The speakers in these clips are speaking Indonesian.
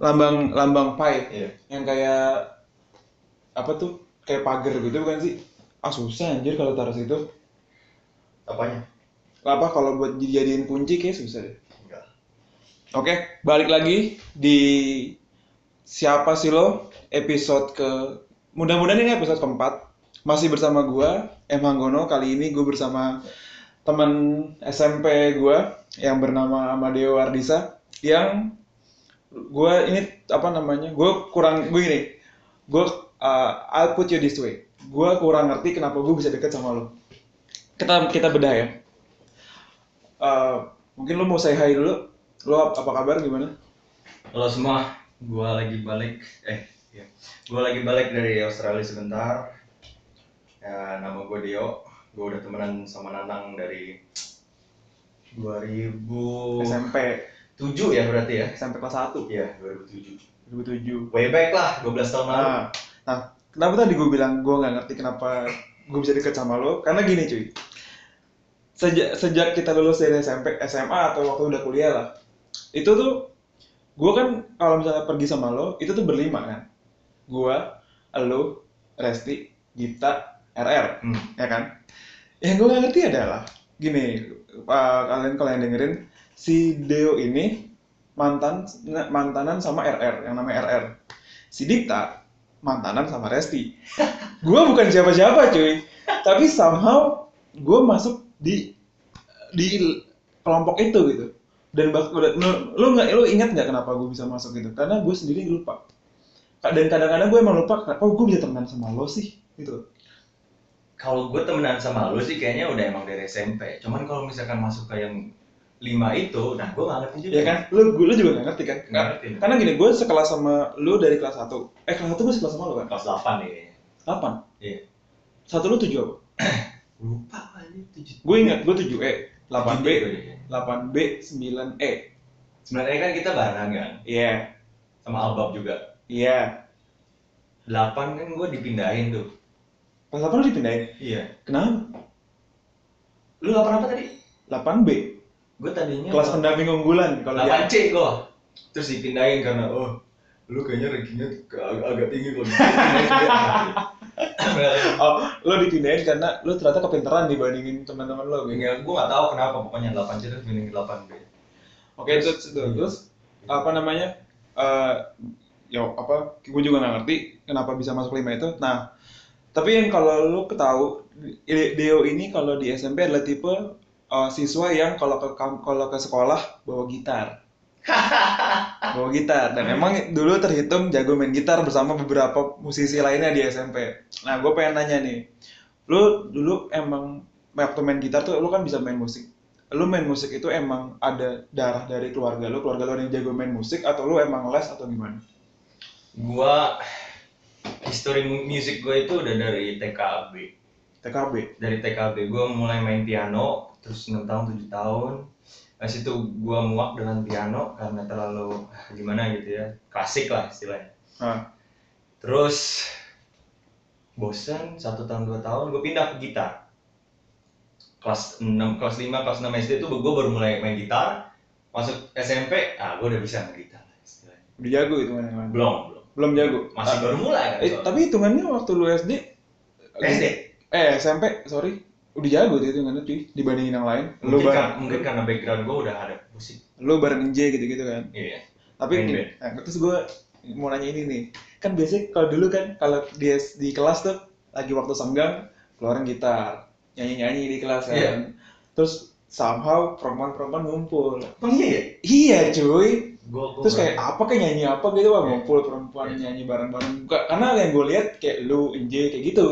lambang lambang pai Iya. yang kayak apa tuh kayak pagar gitu bukan sih? Ah susah anjir kalau taruh situ. Apanya? apa kalau buat dijadiin kunci kayak susah deh. Enggak. oke balik lagi di siapa sih lo? Episode ke mudah-mudahan ini episode keempat. Masih bersama gua M. Hanggono. Kali ini gue bersama teman SMP gua yang bernama Amadeo Ardisa yang gue ini apa namanya gue kurang gue gini. Gue uh, I'll put you this way. Gue kurang ngerti kenapa gue bisa deket sama lo. Kita kita bedah ya. Uh, mungkin lo mau say hi dulu. Lo apa kabar gimana? Halo semua, gua lagi balik eh ya. Gua lagi balik dari Australia sebentar. Ya, nama gua Dio. Gua udah temenan sama Nanang dari 2007 SMP ya berarti ya? SMP kelas 1 Iya, 2007. 2007 Way back lah, 12 tahun lalu. nah, nah kenapa tadi gue bilang gue nggak ngerti kenapa gue bisa deket sama lo karena gini cuy sejak sejak kita lulus dari SMP SMA atau waktu udah kuliah lah itu tuh gue kan kalau misalnya pergi sama lo itu tuh berlima kan gue lo Resti Gita RR Hmm. ya kan yang gue nggak ngerti adalah gini uh, kalian kalian dengerin si Deo ini mantan mantanan sama RR yang namanya RR si Dikta mantanan sama Resti. Gue bukan siapa-siapa cuy. Tapi somehow gue masuk di di kelompok itu gitu. Dan bak udah- lu nggak lu ingat nggak kenapa gue bisa masuk gitu? Karena gue sendiri lupa. Dan kadang-kadang gue emang lupa kenapa gue bisa temenan sama lo sih? Gitu. Kalau gue temenan sama lu sih kayaknya udah emang dari SMP. Cuman kalau misalkan masuk ke yang lima itu, nah gue gak ngerti juga. ya kan lu lu juga nggak ngerti kan Nggak ngerti. karena gini gue sekelas sama lu dari kelas 1 eh kelas 1 gue sekelas sama lu kan Kelas 8 nih. 8 Iya. satu lu 7 apa Lupa aja tujuh. gue ingat gue 7 E 8 B Iya. 8 B 9 E Sebenarnya kan kita bareng kan, iya sama Albab juga. iya 8 kan gue dipindahin tuh. kelas 8 lu dipindahin Iya. kenapa Lu 8 apa tadi? 8 B Gue tadinya kelas pendamping unggulan kalau dia 8 C gue. Terus dipindahin karena oh lu kayaknya rankingnya agak, agak tinggi kalau dipindahin. oh lu dipindahin karena lu ternyata kepinteran dibandingin teman-teman lo gitu Ya, gue gak tahu kenapa pokoknya 8 C terus ke 8 B. oke terus itu terus apa namanya eh yo apa gue juga nggak ngerti kenapa bisa masuk lima itu nah tapi yang kalau lu ketahu I- Deo ini kalau di SMP adalah tipe eh, siswa yang kalau ke kalau ke sekolah bawa gitar. Bawa gitar. Dan emang dulu terhitung jago main gitar bersama beberapa musisi lainnya di SMP nah gue pengen nanya nih. Lu dulu emang waktu main gitar tuh lu kan bisa main musik. Lu main musik itu emang ada darah dari keluarga lu? Keluarga lu yang jago main musik atau lu emang les atau gimana? Gua history mu- musik gue itu udah dari TKB. TKB Dari TKB gue mulai main piano terus 6 tahun 7 tahun. Habis itu gua muak dengan piano karena terlalu ah, gimana gitu ya. Klasik lah istilahnya. nah Terus bosan satu tahun dua tahun gue pindah ke gitar. Kelas 6, kelas 5, kelas 6 SD itu gue baru mulai main gitar. Masuk SMP, ah gue udah bisa main gitar lah istilahnya. udah jago itu mana mana Belum, belum. belum jago Masih Ah, baru mulai kan. eh, soalnya. tapi hitungannya waktu lu SD SD. eh SMP sorry udah jago tuh hitungannya cuy dibandingin yang lain lu Mungkin, bareng karena, mungkin karena background gue udah ada musik. lu bareng J gitu gitu kan Iya. tapi Main nah, terus gue mau nanya ini nih kan biasanya kalau dulu kan kalau dia di kelas tuh lagi waktu senggang keluarin gitar nyanyi nyanyi di kelas kan Iya. terus somehow perempuan-perempuan ngumpul Emang iya ya? iya cuy Gue terus kayak apa kayak nyanyi apa gitu wah Iya. ngumpul perempuan Iya. nyanyi bareng-bareng Ka- karena yang gue lihat kayak lu Nj kayak gitu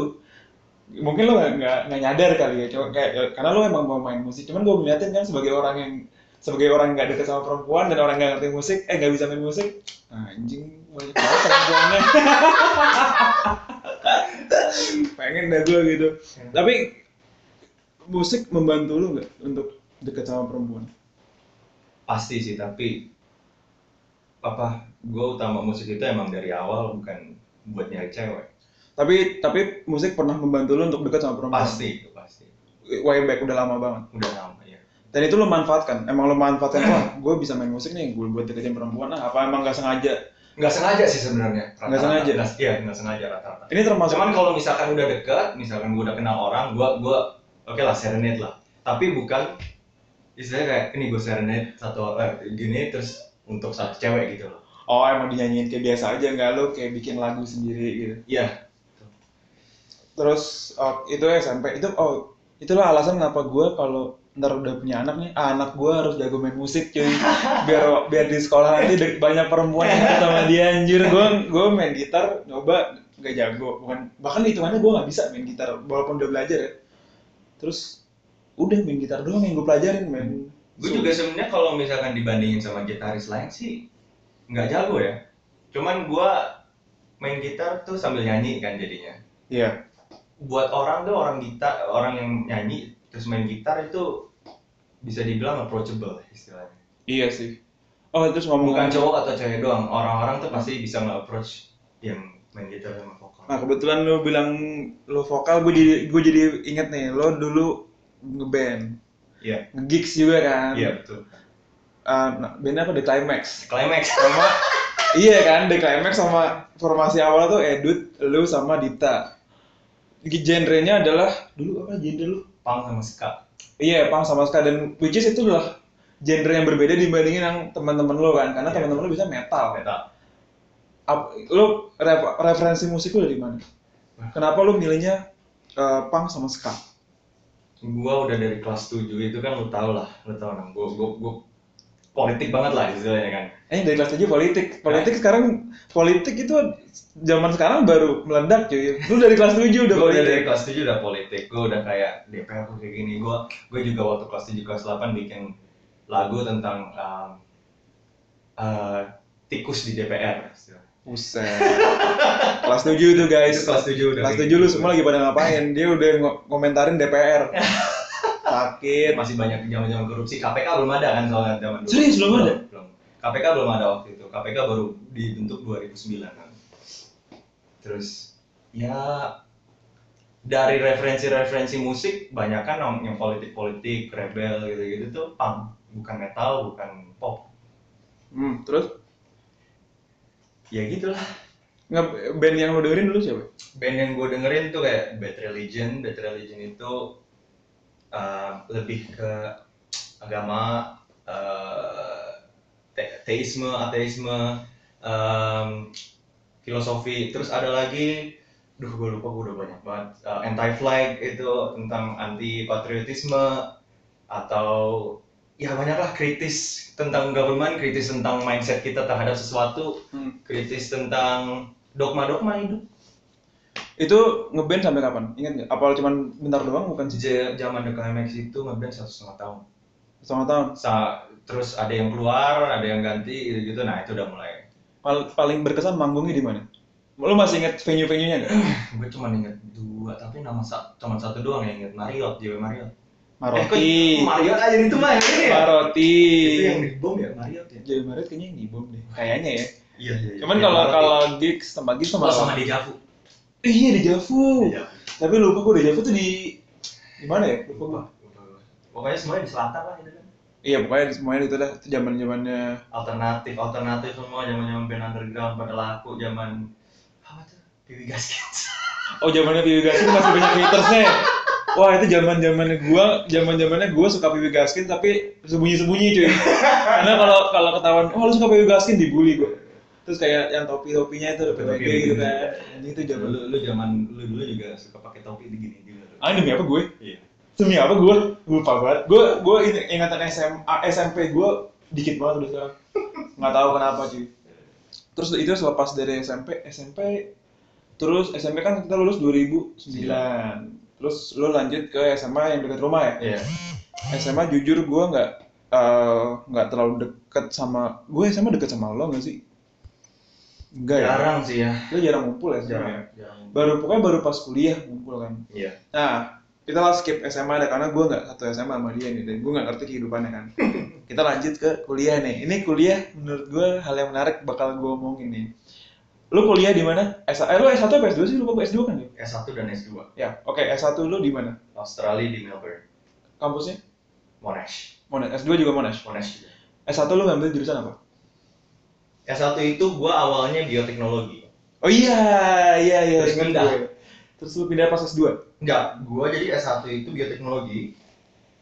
mungkin lo nggak nggak nyadar kali ya cuma kayak ya, karena lo emang mau main musik cuman gue ngeliatin kan sebagai orang yang sebagai orang nggak deket sama perempuan dan orang nggak ngerti musik eh nggak bisa main musik ah, anjing banyak banget perempuannya pengen dah gue gitu tapi musik membantu lo nggak untuk deket sama perempuan Pasti sih, tapi apa? Gue utama musik itu emang dari awal bukan buat nyari cewek. Tapi tapi musik pernah membantu lo untuk deket sama perempuan Pasti, itu pasti. way back udah lama banget Udah lama ya. dan itu lo manfaatkan emang lo manfaatkan wah gue bisa main musik nih gue buat deketin perempuan ah apa emang gak sengaja nggak sengaja sih sebenarnya. Nggak sengaja? Iya nggak sengaja rata-rata Ini termasuk cuman kalau misalkan udah dekat misalkan gue udah kenal orang gue gue oke lah serenade lah tapi bukan istilahnya kayak ini gue serenade satu eh, gini terus untuk satu cewek gitu loh Oh emang dinyanyiin kayak biasa aja nggak lo kayak bikin lagu sendiri gitu. iya Terus oh, itu SMP itu oh itulah alasan kenapa gue kalau ntar udah punya anak nih ah, anak gue harus jago main musik cuy. Biar biar di sekolah nanti banyak perempuan yang sama dia anjir. Gue gue main gitar nyoba nggak jago. Bukan bahkan hitungannya gue nggak bisa main gitar walaupun udah belajar ya. Terus udah main gitar doang yang gue pelajarin main gue juga sebenarnya kalau misalkan dibandingin sama gitaris lain sih nggak jago ya. Cuman gue main gitar tuh sambil nyanyi kan jadinya. Iya buat orang tuh orang gitar orang yang nyanyi terus main gitar itu bisa dibilang approachable istilahnya iya sih oh terus ngomong bukan cowok atau cewek doang orang-orang tuh pasti bisa nge-approach yang main gitar sama vokal Nah kebetulan lu bilang lu vokal, gue jadi gue jadi inget nih, lo dulu ngeband, iya nge-gigs juga kan? iya betul Uh, nah, bandnya apa? The Climax. climax Sama, iya kan, The Climax sama formasi awal tuh Edut, lu sama Dita. Genrenya adalah dulu apa genre lu? punk sama ska Iya, punk sama ska dan which is itu adalah genre yang berbeda dibandingin yang teman-teman lu kan, karena Iya. teman-teman lu bisa metal. metal Ap- lu ref- referensi musik lu dari mana? Kenapa lu milihnya uh, punk sama ska? gua udah dari kelas 7 itu kan lu tau lah lu tau nang gua gua gua politik banget lah istilahnya kan Eh dari kelas 7 politik. Politik sekarang politik itu zaman sekarang baru meledak cuy. Lu dari kelas 7 udah politik. dari kelas 7 udah politik gue udah kayak DPR tuh kayak gini gue gue juga waktu kelas 7 kelas 8 bikin lagu tentang um, uh, tikus di DPR Buset. kelas 7 itu guys. itu kelas 7 udah Kelas 7 lu gitu. semua lagi pada ngapain? Dia udah ngo- ngomentarin DPR. Sakit. masih banyak zaman zaman korupsi KPK belum ada kan soalnya zaman dulu. Serius, belum ada? belum KPK belum ada waktu itu. KPK baru dibentuk 2009 kan. Terus ya dari referensi-referensi musik banyak kan yang- politik-politik rebel gitu-gitu tuh punk. Bukan metal bukan pop. Hmm, terus? Ya gitulah. Nge band yang lu dengerin dulu siapa? band yang gue dengerin tuh kayak Bad Religion. Bad Religion itu uh, lebih ke agama uh, te- teisme ateisme um, filosofi. Terus ada lagi duh gue lupa gue udah banyak banget. Anti flag itu tentang anti patriotisme atau ya banyaklah kritis tentang government kritis tentang mindset kita terhadap sesuatu Hmm. kritis tentang dogma-dogma hidup Itu ngeband sampai kapan? Ingat nggak? Apa cuman bentar doang bukan sih? Zaman The Climax itu ngeband satu setengah tahun. Setengah tahun. Sa- terus ada yang keluar, ada yang ganti gitu-gitu. Nah itu udah mulai. Pal- paling berkesan manggungnya di mana? Lu masih inget venue-venue-nya nggak? Gue cuma inget dua, tapi nama sa- cuma satu doang yang inget Marriott, JW Marriott. Maroti. Eh, Marriott aja itu mah ini ya? Maroti. Itu yang di bom ya Marriott ya? Jadi Maret kayaknya yang dibom deh. Kayaknya ya. Iya iya. Cuman kalau kalau gigs tempat gigs sama sama sama di Javu. Eh, iya di Javu. Tapi lupa gue di Javu tuh di di mana ya? Lupa gue. Pokoknya semuanya di selatan lah itu kan. Iya pokoknya semuanya itu dah zaman zamannya Alternatif, alternatif semua zaman zaman band underground pada laku zaman apa tuh? Piwi Gaskins. oh zamannya Piwi Gaskin masih banyak hatersnya. ya? Wah itu zaman zamannya gua, zaman zamannya gua suka Piwi Gaskin tapi sembunyi sembunyi cuy. Karena kalau kalau ketahuan, oh lu suka Piwi Gaskin dibully gua. Terus kayak yang topi topinya itu Topi PPG gitu. gitu kan. Anjing itu zaman lu, lu zaman lu dulu juga suka pakai topi begini juga lu. Ah demi apa gue? Iya. Demi apa gue? Lupa banget. Gue gue ini ingatan SMA SMP gue dikit banget udah sekarang. Nggak tahu kenapa cuy. Terus itu selepas dari SMP, SMP terus SMP kan kita lulus 2009. Terus lu lanjut ke SMA yang dekat rumah ya. Iya. SMA jujur gue nggak eh, nggak terlalu deket sama gue SMA deket sama lo nggak sih? Enggak ya. Jarang sih ya. Lo jarang ngumpul ya ya? Jarang. Baru pokoknya baru pas kuliah ngumpul kan. Iya. Nah, kita lah skip SMA deh karena gue nggak satu SMA sama dia nih dan gue nggak ngerti kehidupannya kan. kita lanjut ke kuliah nih. Ini kuliah menurut gue hal yang menarik bakal gue omongin nih. Lu kuliah di mana? S eh, lu S1 apa S2 sih? Lupa gue S2 kan ya? S1 dan S2. Ya, oke S1 lu di mana? Australia di Melbourne. Kampusnya? Monash. Monash. S2 juga Monash. Monash juga. S1 lu ngambil jurusan apa? S1 itu gua awalnya bioteknologi. Oh iya, iya, iya. Terus pindah. gue. Terus lu pindah pas S2? Enggak, gua jadi S1 itu bioteknologi.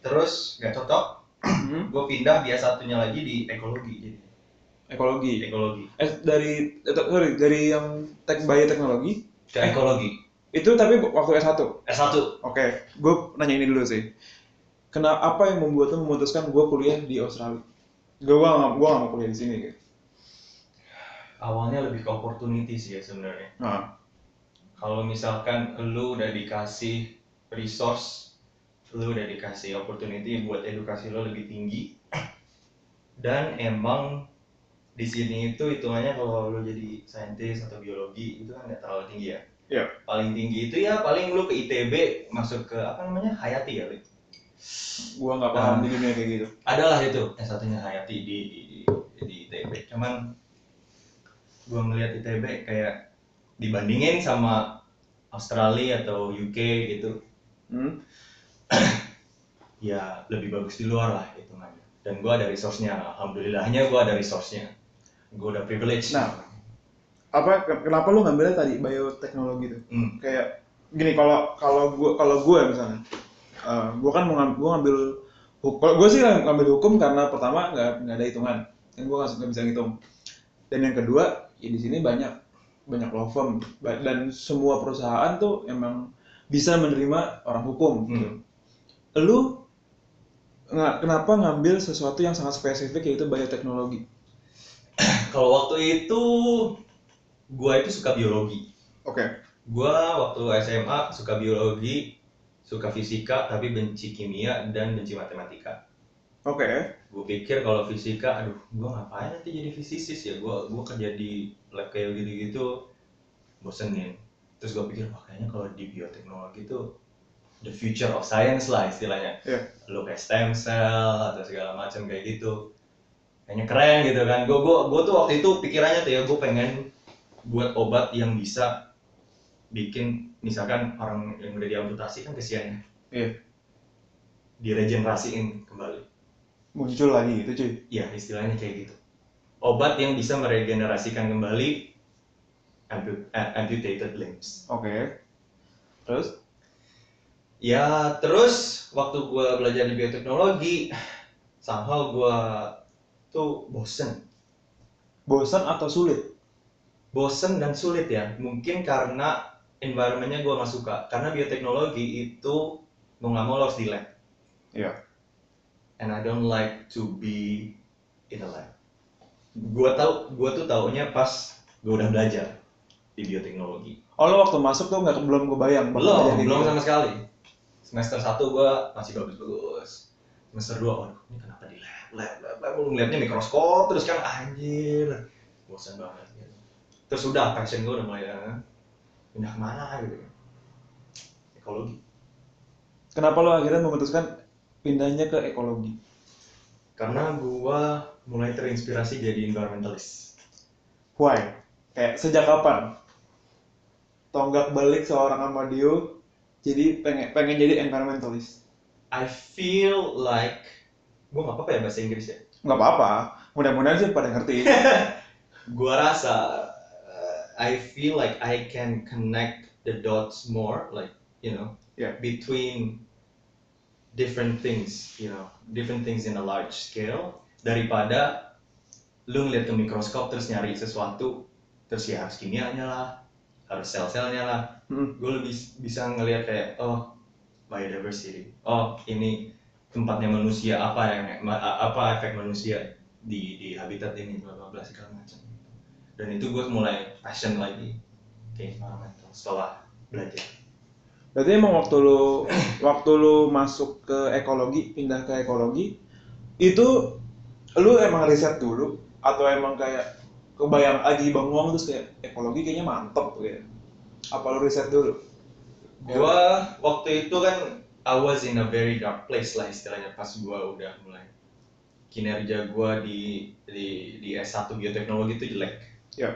Terus nggak cocok, Hmm. gua pindah di S1-nya lagi di ekologi jadi. Ekologi. Ekologi. Eh, dari, eh, sorry, dari yang tek bioteknologi, Ke ekologi. itu tapi waktu S1? S1. Oke, gue nanya ini dulu sih. Kenapa apa yang membuat lo memutuskan gue kuliah di Australia? Gue gua nggak gua nggak mau kuliah di sini gitu. Awalnya lebih ke opportunity sih ya sebenarnya. Nah, Kalau misalkan lu udah dikasih resource, lu udah dikasih opportunity buat edukasi lo lebih tinggi, dan emang di sini itu hitungannya kalau lu jadi saintis atau biologi itu kan nggak terlalu tinggi ya. Iya. Paling tinggi itu ya paling lu ke ITB masuk ke apa namanya Hayati ya. Lik? gue nggak paham Ah. di dunia kayak gitu. Adalah itu yang satunya Hayati di di, di, di ITB. Cuman gua ngeliat ITB kayak dibandingin sama Australia atau UK gitu Hmm? ya lebih bagus di luar lah hitungannya dan gua ada resource-nya alhamdulillahnya gua ada resource-nya gua udah privilege Nah. Apa ke- kenapa lu ngambilnya tadi bioteknologi tuh? Hmm. Kayak gini kalau kalau gue kalau gue misalnya, eh gue kan mau ngam- gua ngambil hukum. Kalau gue sih ngambil hukum karena pertama nggak nggak ada hitungan, kan gue nggak bisa ngitung. Dan yang kedua, ya di sini banyak banyak law firm dan semua perusahaan tuh emang bisa menerima orang hukum. Gitu. Lu nggak kenapa ngambil sesuatu yang sangat spesifik yaitu bioteknologi? kalau waktu itu gua itu suka biologi Oke. gua waktu SMA suka biologi suka fisika tapi benci kimia dan benci matematika Oke. Gue pikir kalau fisika aduh gue ngapain nanti jadi fisikis ya? Gue gue kerja di lab kayak gitu gitu bosenin terus gue pikir wah kayaknya kalau di bioteknologi itu the future of science lah istilahnya. Iya. lo kayak stem cell atau segala macam kayak gitu. Kayaknya keren gitu kan. Gue gue gue tuh waktu itu pikirannya tuh ya gue pengen buat obat yang bisa bikin misalkan orang yang udah diamputasi kan kesian ya Iya. diregenerasiin kembali Muncul lagi itu cuy. Ya, istilahnya kayak gitu. Obat yang bisa meregenerasikan kembali eh, amputated limbs. Oke. Terus? Ya, terus waktu gua belajar di bioteknologi, somehow gua tuh bosen. Bosan atau sulit? Bosen dan sulit ya. Mungkin karena environmentnya gua nggak suka. Karena bioteknologi itu mau nggak mau harus di lab. Iya. And I don't like to be in a lab. Gua tahu, gua tuh taunya pas gua udah belajar di bioteknologi. Oh lo waktu masuk tuh nggak belum kebayang belum belum gitu. sama sekali semester 1 gua masih bagus-bagus semester 2 waduh ini kenapa di lab lab lab, lab. lu ngeliatnya mikroskop terus kan anjir bosan banget gitu. terus udah passion gua udah mulai eh, pindah ke mana gitu ekologi Kenapa lo akhirnya memutuskan pindahnya ke ekologi? karena gua mulai terinspirasi jadi environmentalist Why? Kayak sejak kapan? Tonggak balik seorang Amadio jadi pengen pengen jadi environmentalist. I feel like gua nggak apa-apa ya bahasa Inggris ya Nggak apa-apa. Mudah-mudahan sih pada ngerti. gua rasa uh, I feel like I can connect the dots more like you know Yeah. between different things you know different things in a large scale daripada lu ngeliat ke mikroskop terus nyari sesuatu terus ya harus kimianya lah harus sel-selnya lah. Hmm. gue lebih bisa ngeliat kayak oh biodiversity. Oh ini tempatnya manusia apa yang ma- apa efek manusia di di habitat ini bla bla bla segala macam dan itu gue mulai passion lagi ke environmental setelah belajar Berarti emang waktu lu waktu lu masuk ke ekologi, pindah ke ekologi, itu lu emang riset dulu atau emang kayak kebayang lagi bengong terus kayak ekologi kayaknya mantep gitu. Apa lu riset dulu? gue waktu itu kan I was in a very dark place lah istilahnya pas gue udah mulai kinerja gue di di di S1 bioteknologi itu jelek Ya.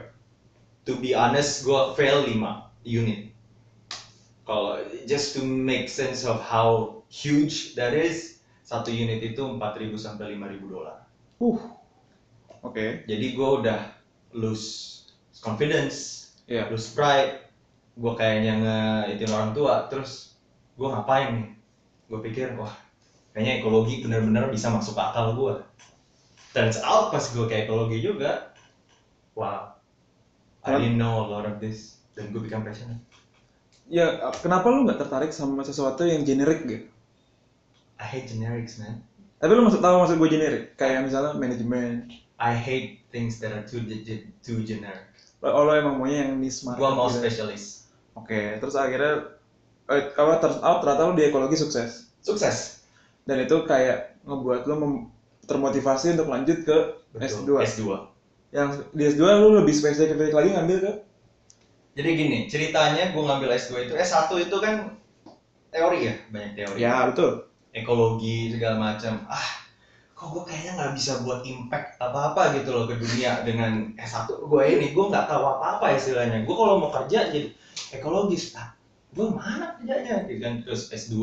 to be honest gue fail 5 unit kalau just to make sense of how huge that is satu unit itu 4000 sampai 5000 dolar Uh. Oke. jadi gue udah lose confidence Iya. lose pride gue kayaknya nge itin orang tua terus gue ngapain nih gue pikir wah kayaknya ekologi benar-benar bisa masuk akal gue turns out pas gue ke ekologi juga wow I didn't know a lot of this dan gue become passionate Ya, kenapa lu nggak tertarik sama sesuatu yang generik gitu? I hate generics man Tapi lu maksud tahu maksud gue generik? Kayak misalnya manajemen. I hate things that are too too generic Oh, lo emang maunya yang niche market gue mau gitu. spesialis Oke, terus akhirnya eh, kalau turns out ternyata lu di ekologi sukses. sukses Dan itu kayak ngebuat lu termotivasi untuk lanjut ke S2. S2 Yang di S2 lu lebih spesifik lagi ngambil ke jadi gini ceritanya gue ngambil S2 itu S1 itu kan teori ya banyak teori. Ya, betul. ekologi segala macam. Ah kok gue kayaknya nggak bisa buat impact apa apa gitu loh ke dunia dengan S1 gue ini gue nggak tahu apa apa istilahnya. Gue kalau mau kerja jadi ekologis. Ah gue mana kerjanya? Gitu kan. Terus S2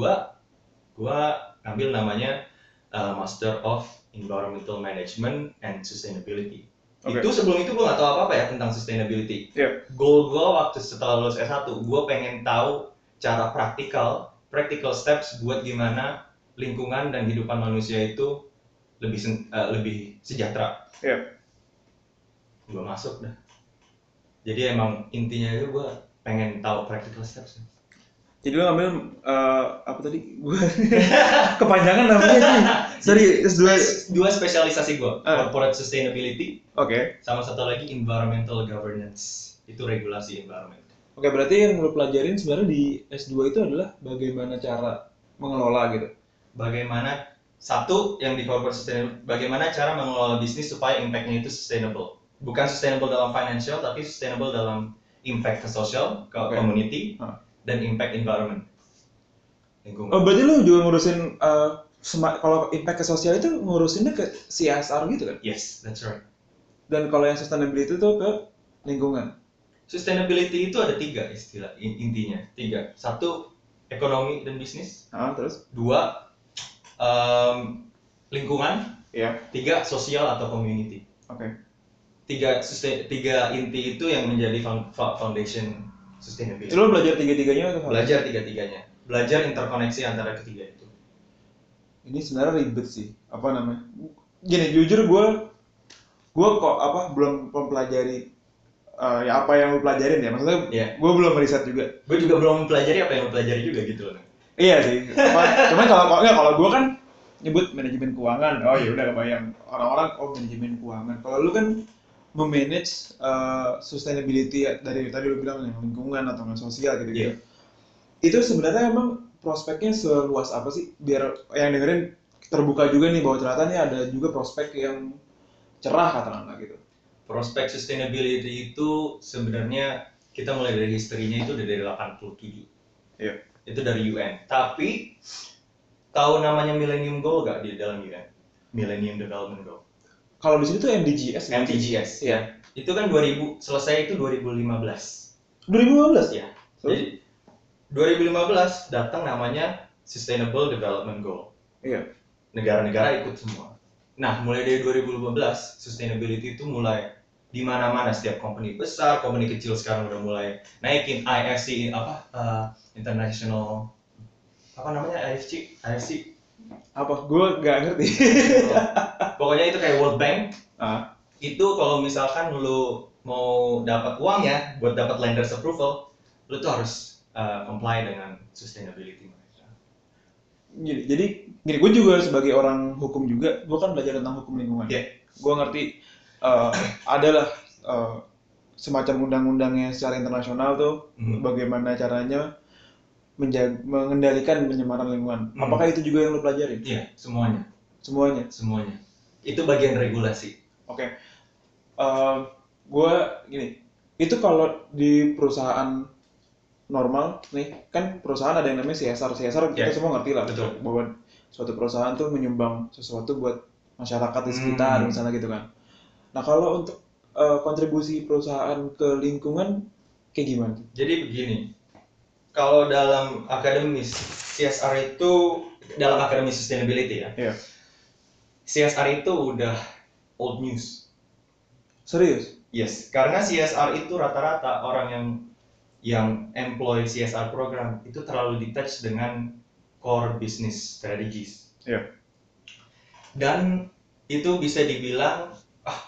gue ambil namanya uh, Master of Environmental Management and Sustainability Oke. itu sebelum itu gue nggak tahu apa apa ya tentang sustainability Iya. goal gue waktu setelah lulus S1 gue pengen tahu cara praktikal practical steps buat gimana lingkungan dan kehidupan manusia itu lebih eh, lebih sejahtera. Iya. Gue masuk dah. Jadi emang intinya itu gue pengen tahu practical steps. Jadi lu ngambil eh, apa tadi? Gua kepanjangan namanya sih. Sorry, S2. Dua spesialisasi gue, Ah. corporate sustainability, Oke. sama satu lagi environmental governance. Itu regulasi environment. Oke, berarti yang lu pelajarin sebenarnya di S2 itu adalah bagaimana cara mengelola gitu. Bagaimana satu yang di corporate sustainable, bagaimana cara mengelola bisnis supaya impact-nya itu sustainable. Bukan sustainable dalam financial, tapi sustainable dalam impact ke sosial, ke Oke. community, Hah. Dan impact environment. Lingkungan. Oh, berarti lu juga ngurusin sema- kalau impact ke sosial itu ngurusinnya ke CSR gitu kan? Yes, that's right. Dan kalau yang sustainability itu ke lingkungan. Sustainability itu ada tiga istilah in- intinya. Tiga. Satu, ekonomi dan bisnis. Ah, terus? Dua, em, lingkungan. Iya. Tiga, sosial atau community. Oke. Tiga, sustain- tiga inti itu yang menjadi found- fo- foundation sustainability. Itu lu belajar tiga-tiganya atau apa? Belajar tiga-tiganya. Belajar interkoneksi antara ketiga itu. Ini sebenarnya ribet sih. Apa namanya? Gini, jujur gue gue kok apa belum mempelajari eh, ya apa yang lu pelajarin ya maksudnya Iya. gue belum riset juga Gue juga belum mempelajari apa yang lo pelajari juga gitu loh. Iya sih. Apa, cuman kalau kalau- nggak kalau gue kan nyebut manajemen keuangan. Oh ya udah kebayang. Orang-orang oh manajemen keuangan. Kalau lu kan memanage uh, sustainability dari tadi lu bilang yang lingkungan atau nggak sosial gitu gitu. Itu sebenarnya emang prospeknya seluas apa sih? Biar yang dengerin terbuka juga nih bahwa ternyata nih ada juga prospek yang cerah katakanlah gitu. Prospek sustainability itu sebenarnya kita mulai dari historinya itu dari 87. Iya. Itu dari UN. Tapi tahu namanya Millennium Goal gak di dalam UN? Millennium Development Goal. Kalau di sini tuh MDGs. kan? MDGs. Iya. Itu kan 2000 selesai itu 2015. 2015 Ya. Terus? Jadi 2015 datang namanya Sustainable Development Goal. Iya. Negara-negara ikut semua. Nah, mulai dari 2015 sustainability itu mulai di mana-mana setiap company besar, company kecil sekarang udah mulai naikin IFC apa eh, international apa namanya IFC IFC Apa? Gue nggak ngerti. pokoknya itu kayak World Bank ah. itu kalau misalkan lu mau dapat uangnya buat dapat lenders approval lu tuh harus uh, comply dengan sustainability mereka Gini, jadi gini gue juga sebagai orang hukum juga gue kan belajar tentang hukum lingkungan Iya. gue ngerti eh, adalah eh, semacam undang-undangnya secara internasional tuh Mhm. bagaimana caranya menjaga, mengendalikan pencemaran lingkungan. Mhm. apakah itu juga yang lo pelajarin? Iya semuanya. Semuanya? Semuanya. Itu bagian regulasi. Oke. Gue gini itu kalau di perusahaan normal nih kan perusahaan ada yang namanya CSR CSR kita Ya. semua ngerti lah. Betul. bahwa suatu perusahaan tuh menyumbang sesuatu buat masyarakat di sekitar Hmm. misalnya gitu kan. Nah kalau untuk eh, kontribusi perusahaan ke lingkungan kayak gimana jadi begini kalau dalam akademis CSR itu dalam akademis sustainability ya Iya. CSR itu udah old news serius Yes, karena CSR itu rata-rata orang yang yang employ CSR program itu terlalu detached dengan core business strategies. Iya. Dan itu bisa dibilang ah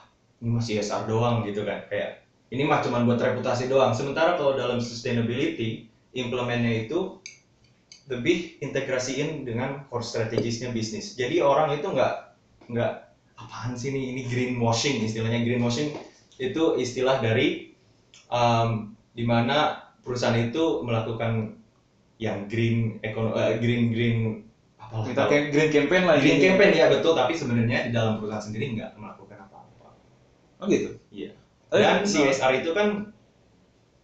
ini mah CSR doang gitu kan kayak ini mah cuma buat reputasi doang. Sementara kalau dalam sustainability implementnya itu lebih integrasiin dengan core strategisnya bisnis. Jadi orang itu nggak nggak apaan sih ini ini greenwashing istilahnya greenwashing itu istilah dari um, di mana perusahaan itu melakukan yang green ekono eh, green green apalah Kita kayak green campaign lah. green campaign ya betul tapi sebenarnya di dalam perusahaan sendiri nggak melakukan apa-apa. Oh gitu. Iya. Tapi- Dan CSR itu kan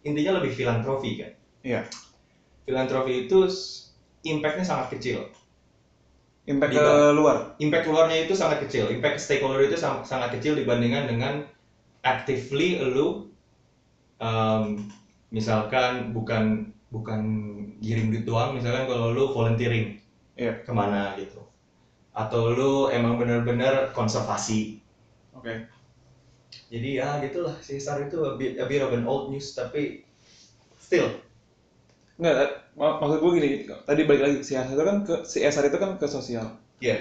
intinya lebih filantropi kan. Iya. Filantropi itu impact-nya sangat kecil. Impact ke luar. Impact luarnya itu sangat kecil. Impact stakeholder itu sang- sangat kecil dibandingkan dengan actively lu um, misalkan bukan bukan kirim duit doang misalkan kalau lu volunteering Iya. ke mana gitu atau lu emang bener-bener konservasi Oke. jadi ya gitulah CSR itu a bit, a bit of an old news tapi still Enggak, mak- maksud gue gini, tadi balik lagi CSR itu kan ke CSR itu kan ke sosial. ya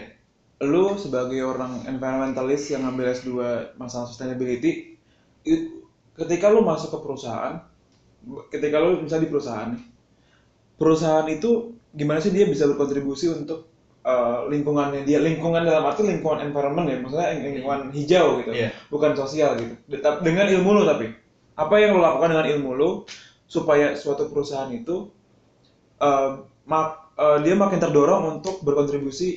Lu sebagai orang environmentalist yang ngambil S2 masalah sustainability, it- ketika lu masuk ke perusahaan, ketika lu misalnya di perusahaan nih, perusahaan itu gimana sih dia bisa berkontribusi untuk uh, lingkungannya dia, lingkungan dalam arti lingkungan environment ya, maksudnya lingkungan hijau gitu. Iya. bukan sosial gitu. Dengan ilmu lo tapi apa yang lo lakukan dengan ilmu lo supaya suatu perusahaan itu eh, mak- eh, dia makin terdorong untuk berkontribusi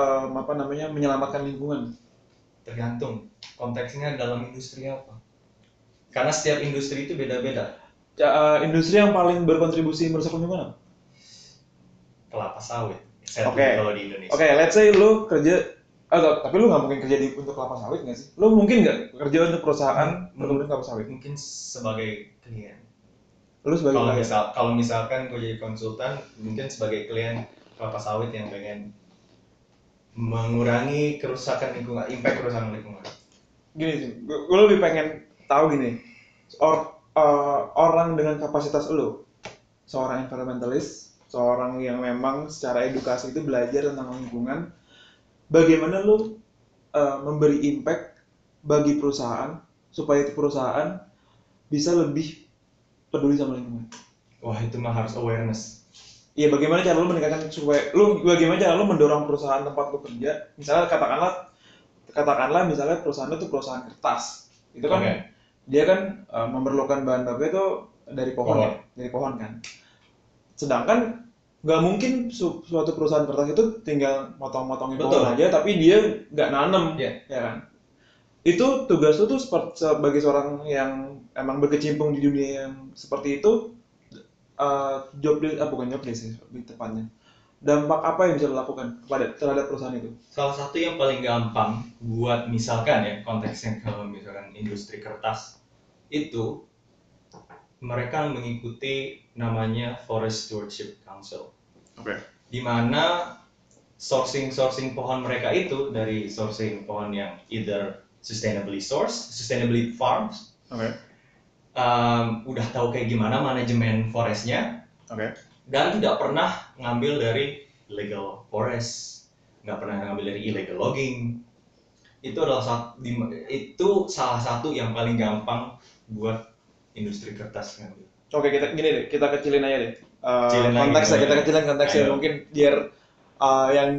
eh, apa namanya menyelamatkan lingkungan. tergantung konteksnya dalam industri apa karena setiap industri itu beda-beda Ya, eh, industri yang paling berkontribusi merusak lingkungan apa? kelapa sawit Oke. kalau di Indonesia Oke, let's say lo kerja agak tapi lu nggak mungkin kerja di untuk kelapa sawit nggak sih? Lu mungkin nggak kerja untuk perusahaan Hmm. kelapa sawit? mungkin sebagai klien Lu sebagai kalau misal kalau misalkan gue jadi konsultan mungkin sebagai klien kelapa sawit yang pengen mengurangi kerusakan lingkungan impact kerusakan lingkungan. Gini sih, gue lebih pengen tahu gini, or, eh, orang dengan kapasitas lo, seorang environmentalist, seorang yang memang secara edukasi itu belajar tentang lingkungan, bagaimana lo eh, memberi impact bagi perusahaan supaya itu perusahaan bisa lebih peduli sama lingkungan. wah itu mah harus awareness Iya, bagaimana cara lu meningkatkan supaya lu bagaimana cara lu mendorong perusahaan tempat lu kerja, misalnya katakanlah katakanlah misalnya perusahaan itu perusahaan kertas, itu kan Oke. dia kan eh, memerlukan bahan baku itu dari pohon, Pohon. ya, dari pohon kan. Sedangkan nggak mungkin su- suatu perusahaan kertas itu tinggal motong-motongin pohon aja, tapi dia nggak nanem, Iya. ya kan? Itu tugas lu tuh sebagai seorang yang emang berkecimpung di dunia yang seperti itu, eh, job desk, ah, bukan job desk sih, lebih tepatnya. Dampak apa yang bisa lo lakukan kepada terhadap perusahaan itu? salah satu yang paling gampang buat misalkan ya konteksnya kalau misalkan industri kertas itu mereka mengikuti namanya Forest Stewardship Council Oke. di mana sourcing sourcing pohon mereka itu dari sourcing pohon yang either sustainably sourced, sustainably farms, Oke. Um, udah tahu kayak gimana manajemen forestnya, Oke. dan tidak pernah ngambil dari illegal forest, nggak pernah ngambil dari illegal logging. Itu adalah satu, itu salah satu yang paling gampang buat industri kertas ngambil. Oke, kita gini deh, kita kecilin aja deh. Uh, Kecilin lagi konteksnya, kita kecilin konteksnya Ayo. mungkin biar uh, yang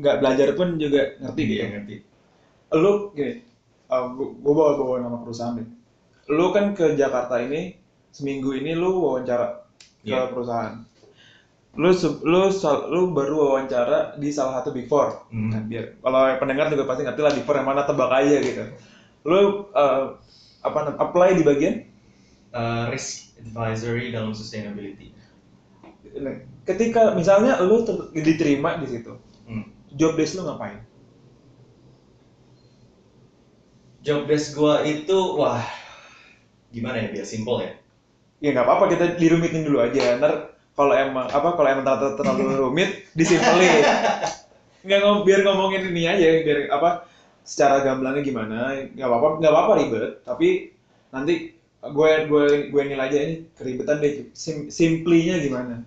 nggak belajar pun juga ngerti gitu. Dia ngerti. Lu gini, uh, gua, gua bawa bawa nama perusahaan deh. Lu kan ke Jakarta ini seminggu ini lu wawancara ke Iya. perusahaan. Lu lu lu baru wawancara di salah satu Big Four. Hmm. Kan, biar kalau pendengar juga pasti ngerti lah Big Four yang mana tebak aja gitu. Lu uh, apa apply di bagian Uh, risk advisory dalam sustainability. Nah, ketika misalnya lu ter- diterima di situ, Hmm. job desk lu ngapain? Job desk gua itu wah gimana ya biar simple ya. Ya nggak apa-apa kita dirumitin dulu aja. Ntar kalau emang apa kalau emang ternyata terlalu rumit disimpelin. Nggak ngom biar ngomongin ini aja biar apa secara gamblangnya gimana nggak apa-apa nggak apa-apa ribet tapi nanti gue gue gue nilai aja ini keribetan deh Sim, simplinya gimana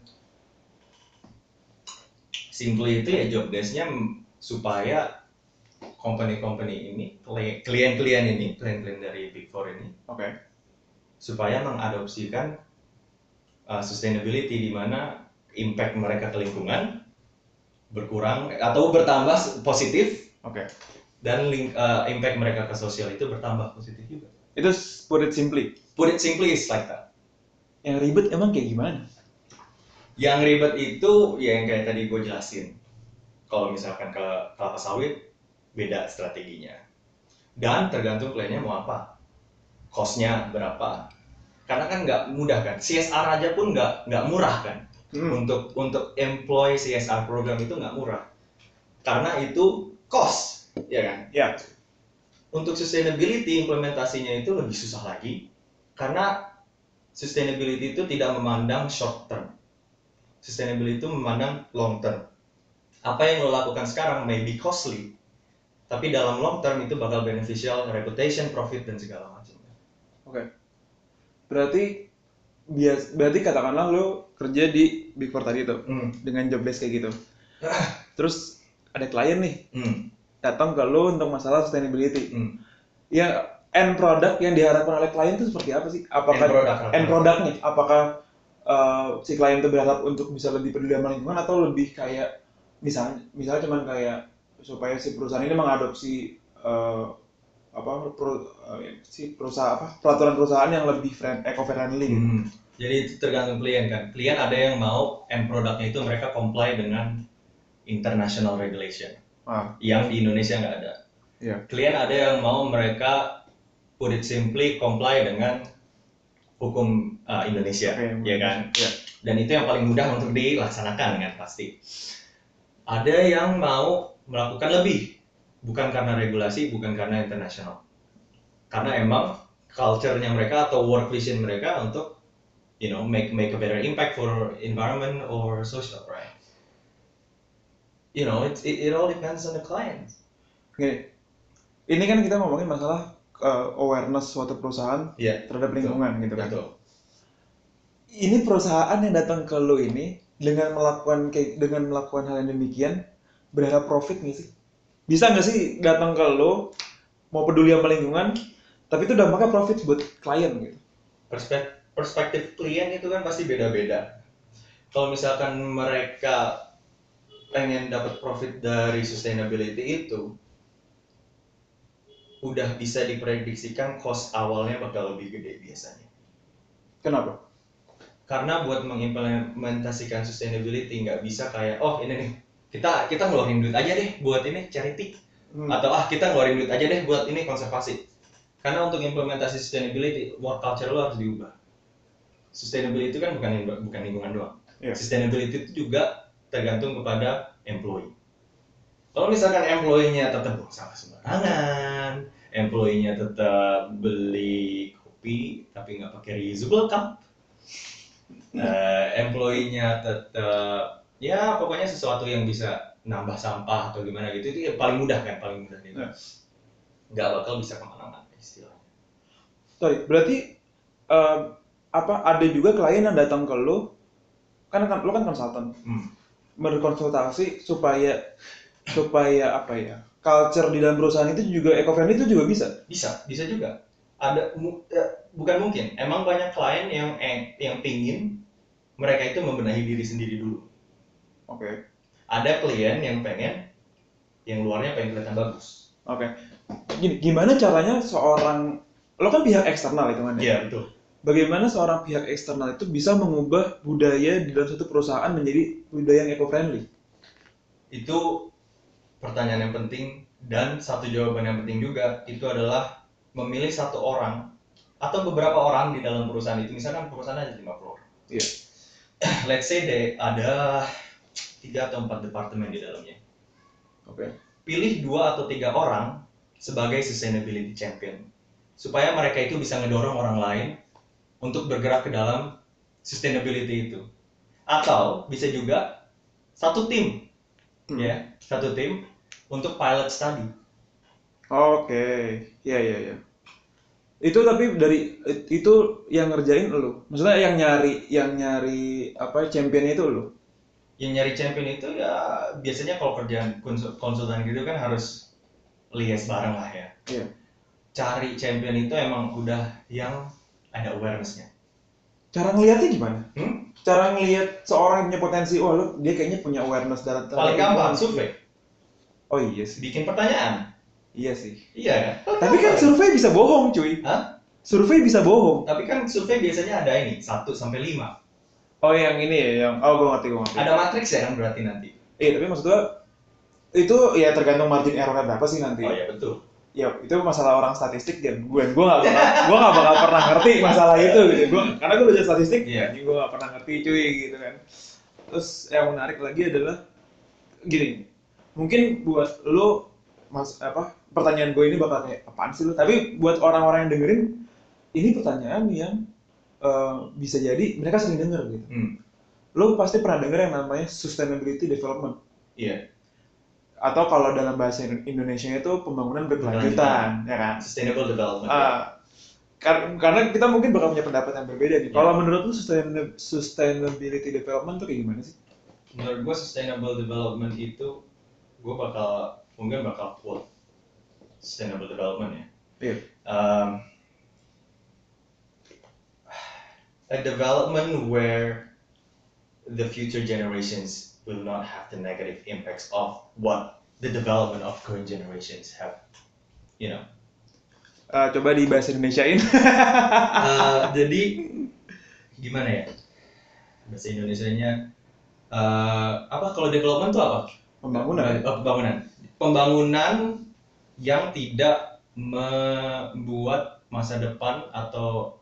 Simply itu ya job desk-nya supaya company-company ini, kli- klien-klien ini, klien-klien dari Big Four ini, oke supaya mengadopsikan uh, sustainability di mana impact mereka ke lingkungan berkurang atau bertambah positif oke dan link, uh, impact mereka ke sosial itu bertambah positif juga. itu put it simply Put it simply is like that. yang ribet emang kayak gimana Yang ribet itu ya yang kayak tadi gue jelasin. Kalau misalkan ke kelapa sawit, beda strateginya. Dan tergantung kliennya mau apa. Cost-nya berapa. Karena kan nggak mudah kan. CSR aja pun nggak nggak murah kan. Hmm, Untuk untuk employ CSR program itu nggak murah. Karena itu cost, ya kan? ya Untuk sustainability implementasinya itu lebih susah lagi. Karena sustainability itu tidak memandang short term. Sustainability itu memandang long term. Apa yang lo lakukan sekarang may be costly, tapi dalam long term itu bakal beneficial, reputation, profit dan segala macam. Berarti bias berarti katakanlah lo kerja di big four tadi itu Hmm. dengan job desk kayak gitu. Terus ada klien nih Hmm. datang ke lo untuk masalah sustainability. Hmm. ya end product yang diharapkan oleh klien itu seperti apa sih? Apakah End product end productnya apakah uh, si klien itu berharap untuk bisa lebih peduli sama lingkungan atau lebih kayak misalnya misalnya cuman kayak supaya si perusahaan ini mengadopsi uh, apa pro- uh, si perusahaan apa peraturan perusahaan yang lebih friend, eco friendly gitu. Hmm. Jadi itu tergantung klien kan. Klien ada yang mau end produknya itu mereka comply dengan international regulation Ah, yang di Indonesia nggak ada. Iya. Klien ada yang mau mereka put it simply comply dengan hukum uh, Indonesia, Oke, ya kan? Iya. Dan itu yang paling mudah untuk dilaksanakan kan pasti. Ada yang mau melakukan lebih, bukan karena regulasi, bukan karena internasional. Karena emang culture-nya mereka atau work vision mereka untuk you know make make a better impact for environment or social, right? You know, it it, it all depends on the client. Gini, ini kan kita ngomongin masalah uh, awareness suatu perusahaan Iya. terhadap lingkungan gitu kan. Betul. Ini perusahaan yang datang ke lo ini dengan melakukan dengan melakukan hal yang demikian berharap profit nggak sih? Bisa nggak sih datang ke lo mau peduli sama lingkungan tapi itu dampaknya profit buat klien gitu. Perspek- perspektif klien itu kan pasti beda-beda. Kalau misalkan mereka pengen dapat profit dari sustainability itu, udah bisa diprediksikan cost awalnya bakal lebih gede biasanya. Kenapa? Karena buat mengimplementasikan sustainability nggak bisa kayak oh ini nih kita kita ngeluarin duit aja deh buat ini charity Hmm. atau ah kita ngeluarin duit aja deh buat ini konservasi. Karena untuk implementasi sustainability, work culture lo harus diubah. Sustainability itu kan bukan bukan lingkungan doang. Iya. Sustainability itu juga tergantung kepada employee. Kalau misalkan employee-nya tetap buang sampah sembarangan, employee-nya tetap beli kopi tapi nggak pakai reusable cup, eh, employee-nya tetap ya pokoknya sesuatu yang bisa nambah sampah atau gimana gitu itu yang paling mudah kan paling mudah gitu. Ya. Nggak bakal bisa ke mana-mana istilahnya. Sorry, berarti eh, apa ada juga klien yang datang ke lo kan kan lo kan konsultan Hmm. berkonsultasi supaya supaya apa ya culture di dalam perusahaan itu juga eco friendly itu juga bisa. Bisa, bisa juga. Ada mu- eh, bukan mungkin, emang banyak klien yang yang, yang pingin mereka itu membenahi diri sendiri dulu. Oke. Ada klien yang pengen yang luarnya pengen kelihatan bagus. Oke. Gini, gimana caranya seorang lo kan pihak eksternal itu kan ya? Iya betul. Bagaimana seorang pihak eksternal itu bisa mengubah budaya di dalam satu perusahaan menjadi budaya yang eco friendly? Itu pertanyaan yang penting dan satu jawaban yang penting juga itu adalah memilih satu orang atau beberapa orang di dalam perusahaan itu misalkan perusahaan ada 50 orang. Iya. Let's say deh ada tiga atau empat departemen di dalamnya. Oke. pilih dua atau tiga orang sebagai sustainability champion supaya mereka itu bisa ngedorong orang lain untuk bergerak ke dalam sustainability itu atau bisa juga satu tim Hmm. ya satu tim untuk pilot study Oke. Iya iya iya. Itu tapi dari itu yang ngerjain lu. Maksudnya yang nyari yang nyari apa championnya itu lu. Yang nyari champion itu ya biasanya kalau kerjaan konsul- konsultan gitu kan harus lias bareng lah ya Iya. cari champion itu emang udah yang ada awarenessnya Cara ngelihatnya gimana? hmm? Cara ngelihat seorang yang punya potensi, oh lu dia kayaknya punya awareness dalam paling gampang survei Oh iya sih. bikin pertanyaan Iya sih. iya kan Tapi kan survei bisa bohong, cuy. Hah? Survei bisa bohong. tapi kan survei biasanya ada ini 1 sampai 5 Oh yang ini ya, yang oh gue ngerti gue ngerti. ada matriks ya kan berarti nanti Iya tapi maksud gua itu ya tergantung margin errornya berapa sih nanti. oh ya betul Ya itu masalah orang statistik dan gue gue nggak bakal gue nggak bakal pernah ngerti masalah itu gitu. Gue karena gue belajar statistik, jadi gue nggak pernah ngerti cuy gitu kan. Terus yang menarik lagi adalah gini, mungkin buat lo mas apa pertanyaan gue ini bakal kayak apaan sih lo? Tapi buat orang-orang yang dengerin ini pertanyaan yang eh, bisa jadi mereka sering denger gitu. hmm. Lo pasti pernah denger yang namanya sustainability development iya atau kalau dalam bahasa Indonesia itu pembangunan berkelanjutan, ya kan? sustainable development kar- karena kita mungkin bakal punya pendapat yang berbeda nih. Iya. Kalau menurut lu sustain- sustainability development tuh kayak gimana sih? menurut gua sustainable development itu gua bakal mungkin bakal quote sustainable development ya Iya. um, a development where the future generations will not have the negative impacts of what the development of current generations have you know? Ah, coba di bahasa Indonesiain. Uh, jadi gimana ya? Bahasa Indonesianya uh, apa? Kalau development itu apa? Pembangunan. Oh, pembangunan. Pembangunan yang tidak membuat masa depan atau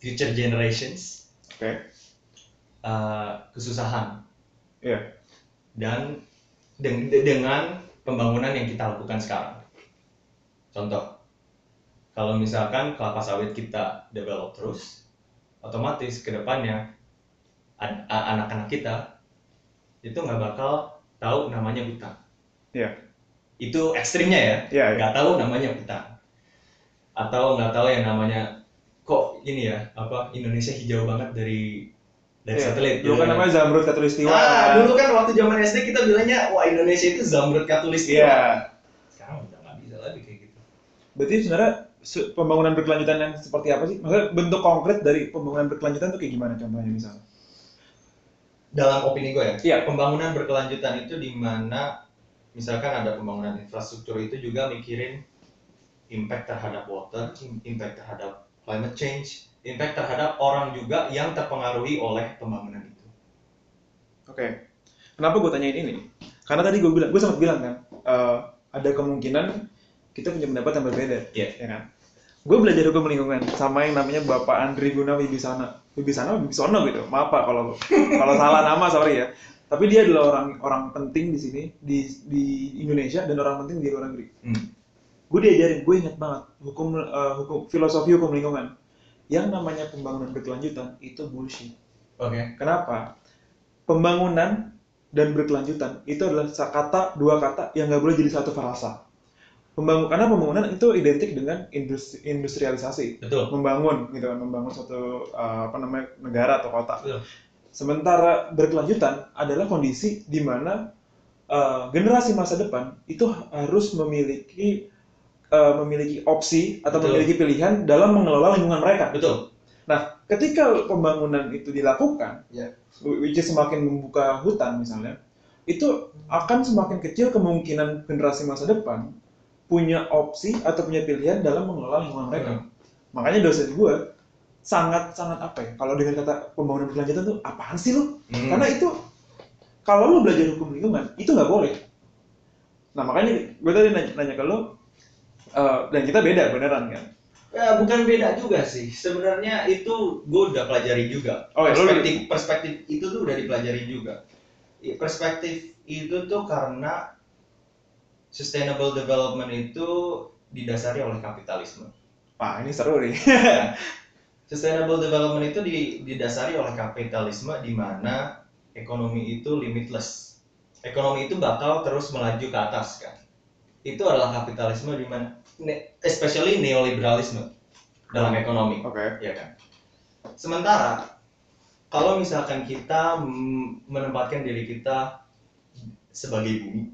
future generations Oke. uh, kesusahan Iya. dan deng- dengan pembangunan yang kita lakukan sekarang. Contoh, kalau misalkan kelapa sawit kita develop terus, otomatis ke depannya an- a- anak-anak kita itu nggak bakal tahu namanya hutan. Iya. Itu ekstrimnya ya, iya. nggak tahu namanya hutan. Atau nggak tahu yang namanya kok ini ya, apa Indonesia hijau banget dari dari Iya. satelit. Dulu kan kan. namanya Zamrud Katulistiwa. Kan? dulu kan waktu zaman SD kita bilangnya wah Indonesia itu Zamrud Katulistiwa. Iya. Sekarang udah nggak bisa lagi kayak gitu. Berarti sebenarnya pembangunan berkelanjutan yang seperti apa sih? Maksudnya bentuk konkret dari pembangunan berkelanjutan tuh kayak gimana contohnya misalnya? Dalam opini gue ya, Iya. pembangunan berkelanjutan itu di mana misalkan ada pembangunan infrastruktur itu juga mikirin impact terhadap water, im- impact terhadap climate change, impact terhadap orang juga yang terpengaruhi oleh pembangunan itu. Oke. Kenapa gue tanyain ini? Karena tadi gue bilang, gue sempat bilang kan, eh, ada kemungkinan kita punya pendapat yang berbeda, Iya. ya kan? Gue belajar hukum lingkungan sama yang namanya Bapak Andri Guna Wibisana, Wibisana, Wibisono gitu. Maaf Pak kalau kalau salah nama sorry ya. Tapi dia adalah orang orang penting di sini di di Indonesia dan orang penting di luar negeri. Hmm. Gue diajarin, gue ingat banget hukum eh, hukum filosofi hukum lingkungan. Yang namanya pembangunan berkelanjutan itu bullshit. Oke. Kenapa? Pembangunan dan berkelanjutan itu adalah kata dua kata yang nggak boleh jadi satu frasa. Pembangun, karena pembangunan itu identik dengan industri, industrialisasi, Betul. membangun gitu kan, membangun suatu uh, apa namanya negara atau kota. Betul. Sementara berkelanjutan adalah kondisi di mana uh, generasi masa depan itu harus memiliki uh, memiliki opsi atau Betul. memiliki pilihan dalam mengelola lingkungan mereka. Betul. Nah, ketika pembangunan itu dilakukan, Ya. which is semakin membuka hutan misalnya, itu akan semakin kecil kemungkinan generasi masa depan punya opsi atau punya pilihan dalam mengelola lingkungan mereka. Makanya dosen gue sangat sangat apa ya? Kalau dengan kata pembangunan berkelanjutan tuh apaan sih lu? Hmm. Karena itu kalau lu belajar hukum lingkungan itu nggak boleh. Nah makanya gue tadi nanya, nanya ke lu eh, dan kita beda beneran kan? Ya, bukan beda juga sih. Sebenarnya itu gue udah pelajari juga. Oh, ya, perspektif perspektif itu tuh udah dipelajari juga. Ya, Perspektif itu tuh karena sustainable development itu didasari oleh kapitalisme. Wah ini seru nih. Sustainable development itu di- didasari oleh kapitalisme di mana ekonomi itu limitless. Ekonomi itu bakal terus melaju ke atas kan. Itu adalah kapitalisme di mana ne- especially neoliberalisme. dalam ekonomi Oke. ya kan sementara kalau misalkan kita menempatkan diri kita sebagai bumi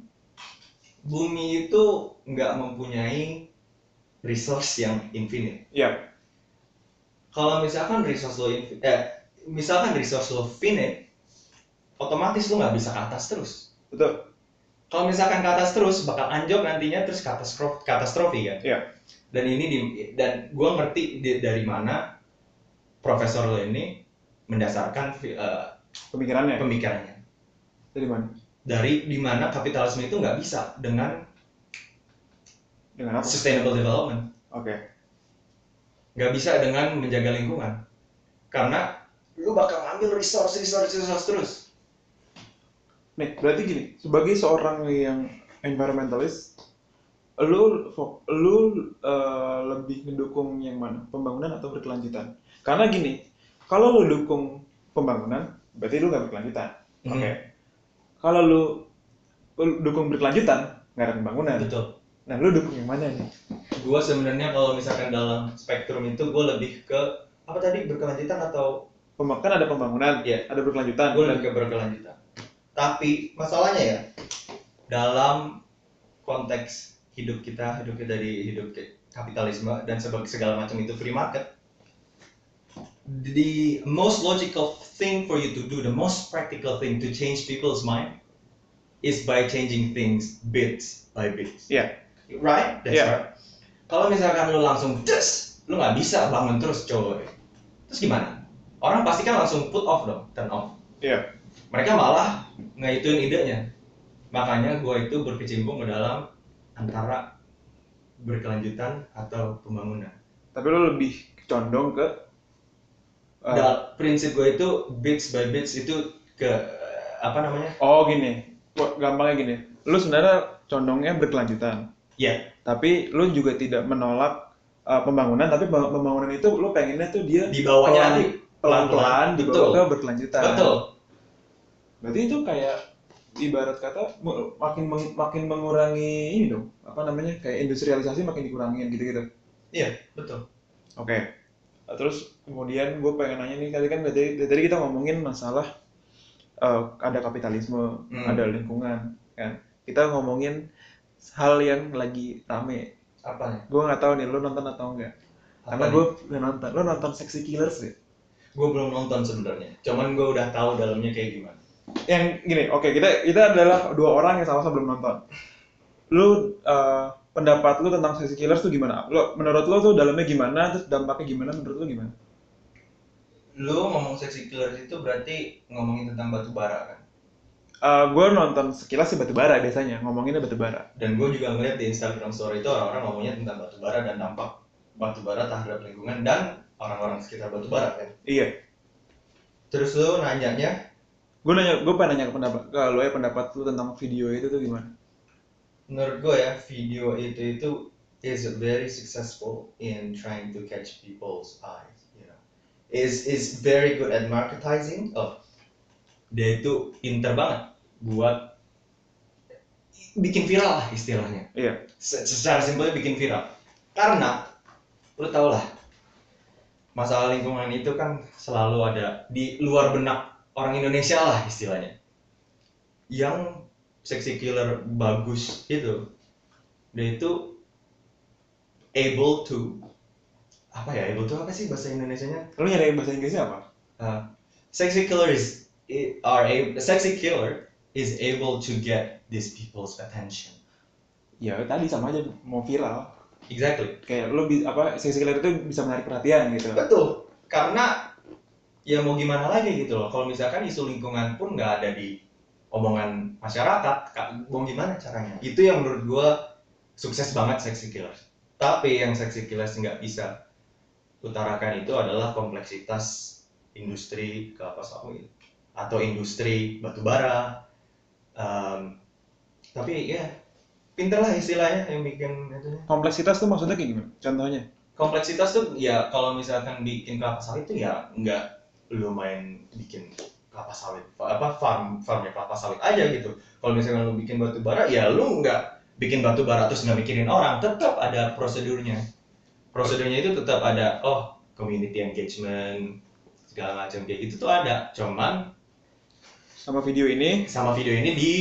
bumi itu nggak mempunyai resource yang infinite Iya. kalau misalkan resource lo infi- eh, misalkan resource lo finite otomatis lo nggak bisa ke atas terus Betul. Kalau misalkan ke atas terus bakal anjlok nantinya terus katastrofi katastrofi kan Iya. dan ini di, dan gue ngerti di- dari mana profesor lo ini mendasarkan eh, Pemikirannya pemikirannya dari mana? dari di mana kapitalisme itu nggak bisa dengan Dengan apa? sustainable development Oke. nggak bisa dengan menjaga lingkungan karena lu bakal ambil resource resource resource terus Nih, berarti gini, sebagai seorang yang environmentalist, lu lu eh, lebih mendukung yang mana? Pembangunan atau berkelanjutan? Karena gini, kalau lu dukung pembangunan, berarti lu nggak berkelanjutan. Hmm. Oke. Kalau lu, lu dukung berkelanjutan, nggak ada pembangunan. betul Nah, lu dukung yang mana nih? gue sebenarnya kalau misalkan dalam spektrum itu gue lebih ke apa tadi berkelanjutan atau Pemba- kan ada pembangunan, Iya. ada berkelanjutan. gue lebih ke berkelanjutan tapi masalahnya ya dalam konteks hidup kita hidup kita di hidup kapitalisme dan sebagai segala macam itu free market the most logical thing for you to do the most practical thing to change people's mind is by changing things bits by bits. Iya. right? That's Iya. right. Kalau misalkan lu langsung des! lu nggak bisa bangun terus coy. Terus gimana? Orang pasti kan langsung put off dong turn off. Iya. Mereka malah ngehituin idenya makanya gue itu berkecimpung ke dalam antara berkelanjutan atau pembangunan Tapi lu lebih condong ke eh, Dan prinsip gue itu bits by bits itu ke apa namanya Oh gini, gampangnya gini. Lu sebenarnya condongnya berkelanjutan. ya Tapi lu juga tidak menolak uh, pembangunan, tapi pem- pembangunan itu lu pengennya tuh dia di bawahnya Pelan- nanti pelan-pelan Betul. dibawa ke berkelanjutan. betul Berarti itu kayak ibarat kata makin meng- makin mengurangi ini dong. Apa namanya? Kayak industrialisasi makin dikurangin gitu-gitu. iya betul Oke. Uh, Terus kemudian gue pengen nanya nih, tadi kan dari, dari tadi kita ngomongin masalah uh, ada kapitalisme, Hmm. ada lingkungan, kan? Kita ngomongin hal yang lagi rame. apa ya Gue nggak tahu nih, lu nonton atau enggak? Karena Apa gue udah nonton. Lu nonton Sexy Killers gak? gue belum nonton sebenarnya cuman gue udah tahu dalamnya kayak gimana Yang gini, oke kita kita adalah dua orang yang sama-sama belum nonton. Lu uh, pendapat lu tentang Sexy Killers tuh gimana? Lu menurut lu tuh dalamnya gimana? Terus dampaknya gimana? Menurut lu gimana? lu ngomong sexy killers itu berarti ngomongin tentang batu bara kan gue nonton sekilas sih batubara biasanya ngomonginnya batubara dan gue juga ngeliat di Instagram story itu orang-orang ngomongnya tentang batu bara dan dampak batu bara terhadap lingkungan dan orang-orang sekitar batu bara kan iya terus lu nanyanya gue nanya gue pengen nanya ke pendapat ke lo ya pendapat lu tentang video itu tuh gimana? Menurut gue ya video itu itu is very successful in trying to catch people's eyes you know. Is is very good at marketing oh dia itu pinter banget buat bikin viral lah istilahnya. Iya. Se- secara simpelnya bikin viral. Karena lu tau lah masalah lingkungan itu kan selalu ada di luar benak orang Indonesia lah istilahnya. Yang sexy killer bagus itu dia itu able to apa ya able to apa sih bahasa Indonesianya? Lu nyari bahasa Inggrisnya apa? Uh, sexy killer is are a sexy killer is able to get these people's attention. Ya tadi sama aja mau viral. Exactly. Kayak lu apa sexy killer itu bisa menarik perhatian gitu. Betul, karena ya mau gimana lagi gitu loh. Kalau misalkan isu lingkungan pun nggak ada di omongan masyarakat, mau gimana caranya? Itu yang menurut gua sukses banget Sexy Killers. Tapi yang Sexy Killers nggak bisa utarakan itu adalah kompleksitas industri kelapa sawit atau industri batubara. Em, tapi ya pinter lah istilahnya yang bikin itu kompleksitas tuh maksudnya kayak gimana contohnya kompleksitas tuh ya kalau misalkan bikin kelapa sawit tuh ya nggak lu main bikin kelapa sawit apa farm farmnya kelapa sawit aja gitu. Kalau misalkan lu bikin batu bara ya lu nggak bikin batu bara terus nggak mikirin orang tetap ada prosedurnya. Prosedurnya itu tetap ada oh community engagement segala macam kayak gitu tuh ada. Cuman sama video ini? Sama video ini di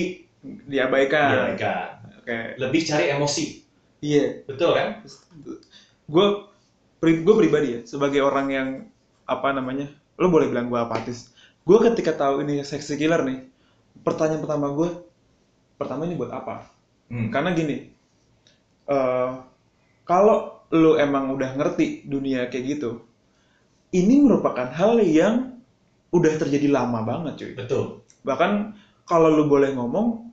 diabaikan. Diabaikan. Oke. Lebih cari emosi. Iya. Betul kan? Gue gue pribadi ya sebagai orang yang apa namanya lo boleh bilang gue apatis. Gue ketika tahu ini seksi killer nih pertanyaan pertama gue pertama ini buat apa? Hmm. karena gini eh kalau lo emang udah ngerti dunia kayak gitu ini merupakan hal yang udah terjadi lama banget cuy. Betul. Bahkan kalau lu boleh ngomong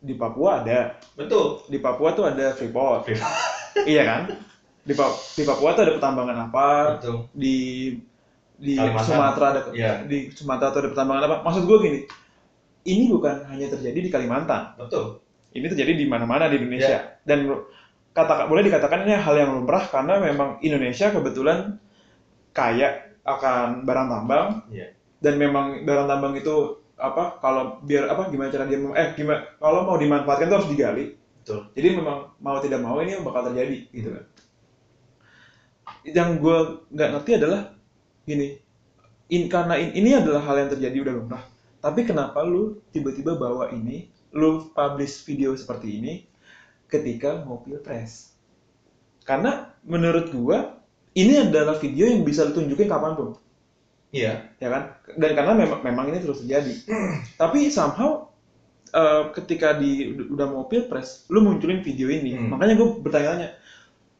di Papua ada. Betul. Di Papua tuh ada freeport. Iya kan? Di, Pa- di Papua tuh ada pertambangan apa? Betul. Di di Kalimantan. Sumatera ada Iya. di Sumatera tuh ada pertambangan apa? Maksud gue gini ini bukan hanya terjadi di Kalimantan. Betul. Ini terjadi di mana-mana di. Indonesia. Dan kata boleh dikatakan ini hal yang lumrah karena memang Indonesia kebetulan kaya akan barang tambang. Iya. dan memang barang tambang itu apa kalau biar apa gimana cara dia eh gimana kalau mau dimanfaatkan itu harus digali. Betul. Jadi memang mau tidak mau ini bakal terjadi gitu. Kan yang gue nggak ngerti adalah gini in, karena in- ini adalah hal yang terjadi udah lumrah. Tapi kenapa lu tiba-tiba bawa ini lu publish video seperti ini ketika mau pilpres? Karena menurut gua ini adalah video yang bisa lu tunjukin kapan pun. Iya. Ya kan? Dan karena memang memang ini terus terjadi. Tapi somehow eh, ketika di udah mau pilpres lu munculin video ini. Hmm. makanya gue bertanya-tanya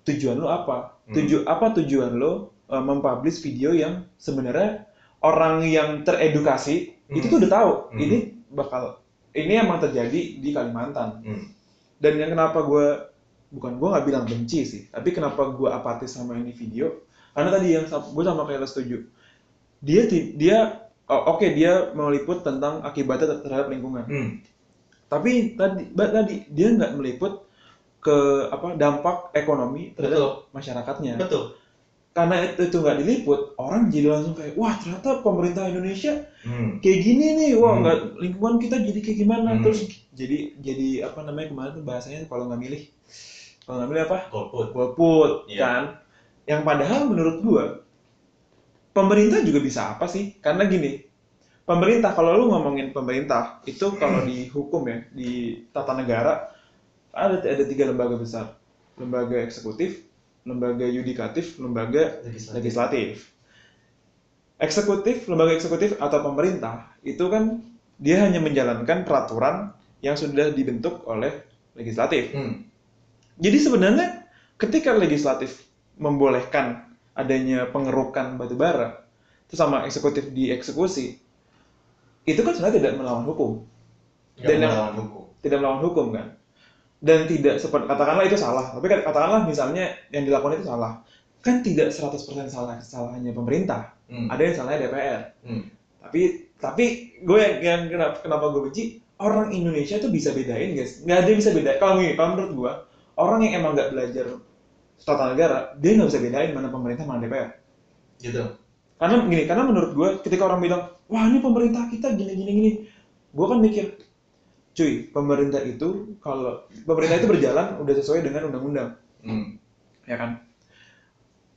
tujuan lu apa? Hmm. tuju apa tujuan lu eh, mempublish video yang sebenarnya orang yang teredukasi Hmm. itu tuh udah tahu Hmm. ini bakal ini emang terjadi di Kalimantan Hmm. dan yang kenapa gue bukan gue nggak bilang benci sih tapi kenapa gue apatis sama ini video karena tadi yang gue sama kayak setuju dia dia oh, oke dia meliput tentang akibatnya ter- terhadap lingkungan Hmm. tapi tadi tadi dia nggak meliput ke apa dampak ekonomi terhadap masyarakatnya betul karena itu itu nggak diliput orang jadi langsung kayak wah ternyata pemerintah Indonesia Hmm. kayak gini nih wah Hmm. nggak lingkungan kita jadi kayak gimana Hmm. terus jadi jadi apa namanya kemarin tuh bahasanya kalau nggak milih kalau nggak milih apa golput golput Iya. kan yang padahal menurut gua pemerintah juga bisa apa sih karena gini pemerintah kalau lu ngomongin pemerintah itu kalau di hukum ya di tata negara ada ada tiga lembaga besar lembaga eksekutif lembaga yudikatif lembaga legislatif legislatif. Eksekutif, lembaga eksekutif atau pemerintah itu kan dia hanya menjalankan peraturan yang sudah dibentuk oleh legislatif. Hmm. Jadi sebenarnya ketika legislatif membolehkan adanya pengerukan batu bara, itu sama eksekutif dieksekusi, itu kan sebenarnya tidak melawan hukum, Dan yang- melawan hukum tidak melawan hukum kan, dan tidak seperti katakanlah itu salah, tapi katakanlah misalnya yang dilakukan itu salah, kan tidak 100% salah kesalahannya pemerintah, Hmm. ada yang salahnya DPR. Hmm. Tapi tapi gue yang, yang kenapa, kenapa gue benci orang Indonesia tuh bisa bedain guys, nggak ada yang bisa beda. Kalau gini, kalau menurut gue orang yang emang nggak belajar tata negara, dia nggak bisa bedain mana pemerintah mana DPR. gitu Karena gini, karena menurut gue ketika orang bilang, wah ini pemerintah kita gini gini gini, gue kan mikir, cuy, pemerintah itu kalau pemerintah itu berjalan udah sesuai dengan undang-undang Hmm. ya kan?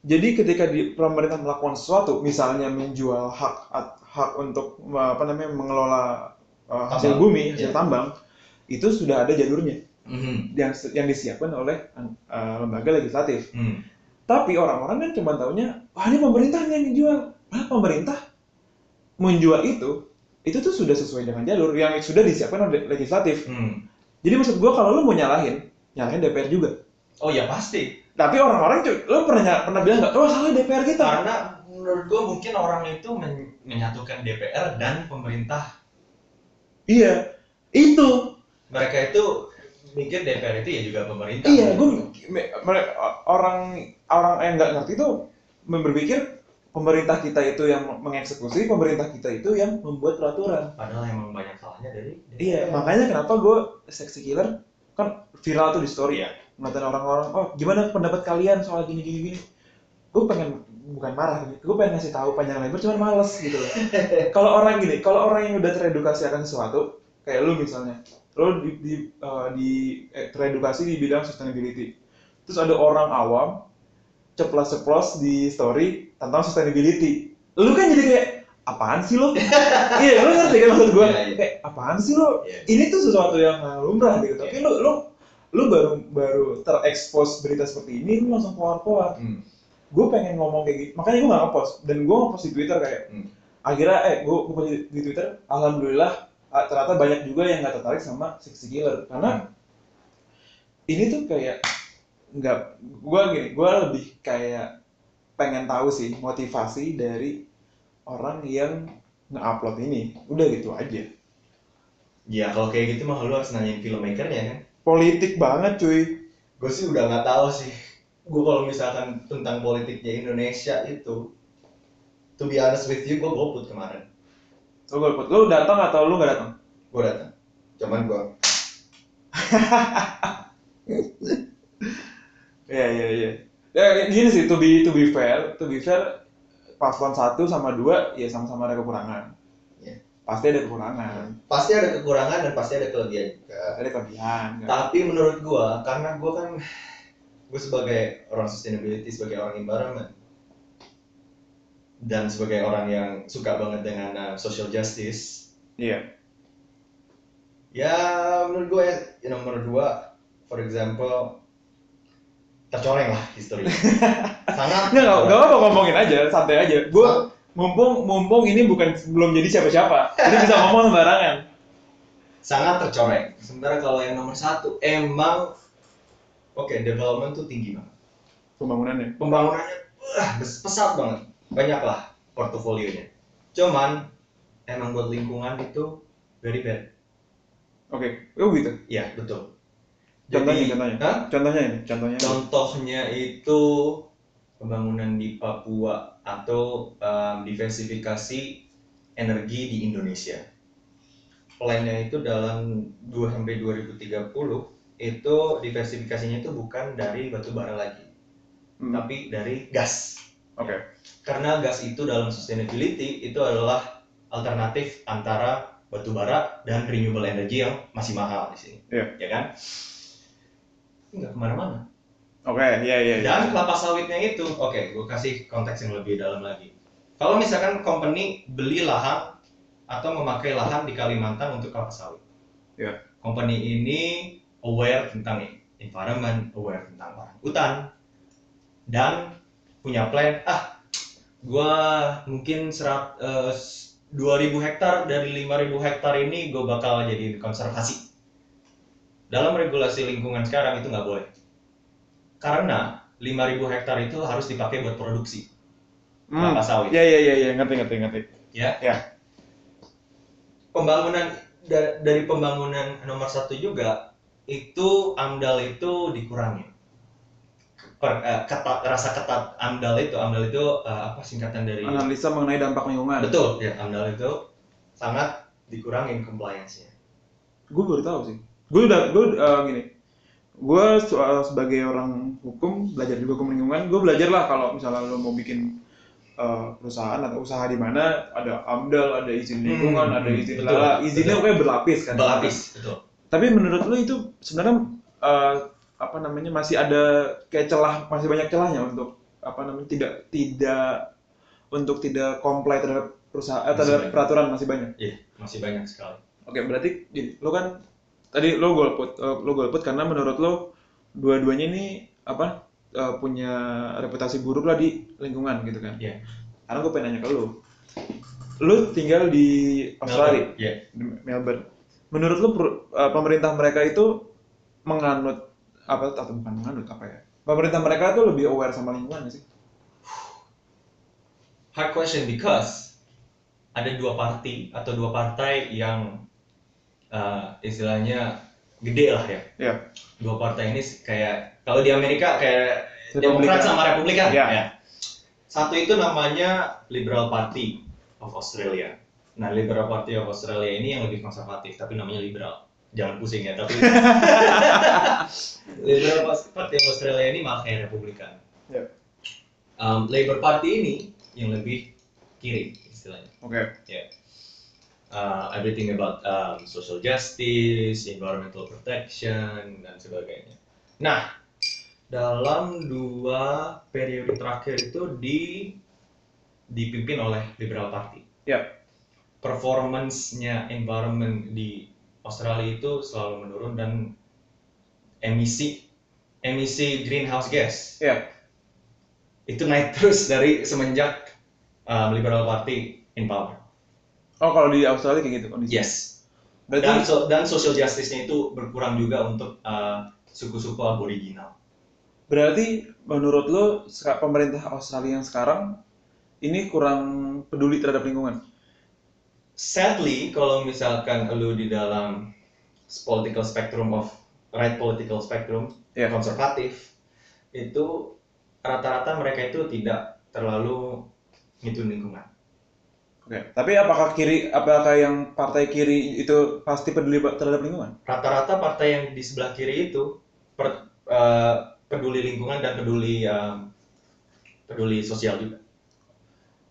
Jadi ketika di pemerintah melakukan sesuatu, misalnya menjual hak hak untuk apa namanya mengelola uh, hasil Tambang. bumi, hasil Iya. tambang, itu sudah ada jalurnya Hmm. yang yang disiapkan oleh uh, lembaga legislatif. Hmm. Tapi orang-orang kan cuma taunya, wah ini pemerintah yang menjual. Nah, pemerintah menjual itu, itu tuh sudah sesuai dengan jalur yang sudah disiapkan oleh legislatif. Hmm. Jadi maksud gua kalau lu mau nyalahin, nyalahin DPR juga. oh ya pasti Tapi orang-orang cuy, lu pernah pernah bilang nggak, oh salah DPR kita. karena menurut gua mungkin orang itu men- menyatukan DPR dan pemerintah Iya, itu. mereka itu mikir DPR itu ya juga pemerintah Iya, gue orang orang yang nggak ngerti itu berpikir pemerintah kita itu yang mengeksekusi, pemerintah kita itu yang membuat peraturan. padahal emang banyak salahnya dari Iya, makanya kenapa gue seksi killer kan viral tuh di story Iya. ngatain orang-orang, oh gimana pendapat kalian soal gini gini gini. Gue pengen bukan marah, gue pengen ngasih tahu panjang lebar, cuman males gitu loh. kalau orang gini, kalau orang yang udah teredukasi akan sesuatu, kayak lu misalnya, lu di, di, eh, di- eh, teredukasi di bidang sustainability, terus ada orang awam ceplos-ceplos di story tentang sustainability. Lu kan jadi kayak apaan sih lo? iya, lu ngerti kan maksud gue? Iya, iya. Kayak apaan sih lo? Iya. Ini tuh sesuatu yang lumrah gitu. Tapi Iya. lu lu lu baru baru terekspos berita seperti ini, lu langsung keluar-keluar. Hmm. Gue pengen ngomong kayak gitu, makanya gue nggak ngepost. Dan gue ngepost di Twitter kayak Hmm. akhirnya eh gue gue di, di Twitter, alhamdulillah ah, ternyata banyak juga yang nggak tertarik sama Sixty Killer karena ini tuh kayak nggak gue gini gue lebih kayak pengen tahu sih motivasi dari orang yang nge-upload ini udah gitu aja Ya kalau kayak gitu mah lu harus nanyain filmmakernya kan. politik banget cuy Gue sih udah nggak tahu sih. Gue kalau misalkan tentang politiknya Indonesia itu, to be honest with you, gue golput kemarin. lu golput lu datang atau lu nggak datang Gue datang. Cuman gue Iya iya iya. Ya gini sih to be to be fair, to be fair paslon satu sama dua ya sama-sama ada kekurangan. Iya. Pasti ada kekurangan. pasti ada kekurangan dan pasti ada kelebihan juga. Ada kelebihan. kan? Tapi menurut gue, karena gue kan gue sebagai orang sustainability, sebagai orang environment, dan sebagai orang yang suka banget dengan uh, social justice, Iya. ya menurut gue ya nomor dua for example tercoreng lah historinya sangat Nggak nggak nggak apa ngomongin aja, santai aja. Gue mumpung mumpung ini bukan belum jadi siapa-siapa, jadi bisa ngomong sembarangan. sangat tercoreng sementara kalau yang nomor satu emang oke development tuh tinggi banget Pembangunannya. pembangunannya wah, pesat banget banyak lah portofolionya cuman emang buat lingkungan itu very bad Oke, oh gitu. iya betul Contohnya, Jadi- contohnya. Hah? Contohnya ini, contohnya. Contohnya itu pembangunan di Papua atau um, diversifikasi energi di Indonesia. Plannya itu dalam 2 sampai 2030 itu diversifikasinya itu bukan dari batu bara lagi, Hmm, tapi dari gas. Oke. Karena gas itu dalam sustainability itu adalah alternatif antara batu bara dan renewable energy yang masih mahal di sini. Iya. Ya kan? Enggak ke mana-mana. Oke, iya iya iya. Dan kelapa sawitnya itu, oke, gue kasih konteks yang lebih dalam lagi. Kalau misalkan company beli lahan atau memakai lahan di Kalimantan untuk kelapa sawit, Ya. company ini aware tentang environment, aware tentang orang hutan, dan punya plan. Ah, gue mungkin serat eh, 2000 hektar dari 5000 hektar ini gue bakal jadi konservasi. Dalam regulasi lingkungan sekarang itu nggak boleh karena 5000 hektar itu harus dipakai buat produksi Hmm. kelapa sawit. Iya iya iya iya, ngerti ngerti ngerti. Ya. Ya. Pembangunan da- dari pembangunan nomor satu juga itu AMDAL itu dikurangi. Per, eh, ketat, rasa ketat AMDAL itu, AMDAL itu eh, apa singkatan dari? Analisa mengenai dampak lingkungan. Betul, ya AMDAL itu sangat dikurangin compliance-nya. gue baru tahu sih gue udah gue uh, gini gue uh, sebagai orang hukum belajar juga hukum lingkungan gue belajar lah kalau misalnya lo mau bikin uh, perusahaan atau usaha di mana ada amdal ada izin Hmm, lingkungan ada hmm, izin betul, lala izinnya pokoknya berlapis kan Berlapis, betul. tapi menurut lo itu sebenarnya uh, apa namanya masih ada kayak celah masih banyak celahnya untuk apa namanya tidak tidak untuk tidak comply terhadap perusahaan eh, Masih terhadap banyak. peraturan masih banyak Iya, masih banyak sekali. Oke, berarti lo kan tadi lo golput, eh, lo golput karena menurut lo dua-duanya ini apa eh, punya reputasi buruk lah di lingkungan gitu kan? Iya. Karena gue pengen nanya ke lo, lo tinggal di Australia, Iya. di Melbourne. Menurut lo per- eh, pemerintah mereka itu menganut apa atau bukan menganut apa ya? Pemerintah mereka tuh lebih aware sama lingkungan nggak sih? hard question because ada dua parti atau dua partai yang uh, istilahnya gede lah ya. Iya. Dua partai ini kayak kalau di Amerika kayak. Demokrat sama Republikan. Iya. ya. Satu itu namanya Liberal Party of Australia. Nah, Liberal Party of Australia ini yang lebih konservatif, tapi namanya liberal. Jangan pusing ya, tapi Liberal Party of Australia ini malah kayak Republikan. Iya. Um, Labour Party ini yang lebih kiri istilahnya. Oke. Uh, everything about um, social justice, environmental protection dan sebagainya. Nah, dalam dua periode terakhir itu di dipimpin oleh Liberal Party. Ya. Performance-nya environment di Australia itu selalu menurun dan emisi emisi greenhouse gas Ya. itu naik terus dari semenjak uh, Liberal Party in power. Oh kalau di Australia kayak gitu kondisi. Yes. Berarti Dan so- dan social justice-nya itu berkurang juga untuk uh, suku-suku aboriginal. berarti menurut lo pemerintah Australia yang sekarang ini kurang peduli terhadap lingkungan. Sadly, kalau misalkan lu di dalam political spectrum of right political spectrum Iya. konservatif itu rata-rata mereka itu tidak terlalu ngitun lingkungan. Oke. Tapi apakah kiri, apakah yang partai kiri itu pasti peduli terhadap lingkungan? Rata-rata partai yang di sebelah kiri itu per- eh, peduli lingkungan dan peduli eh, peduli sosial juga.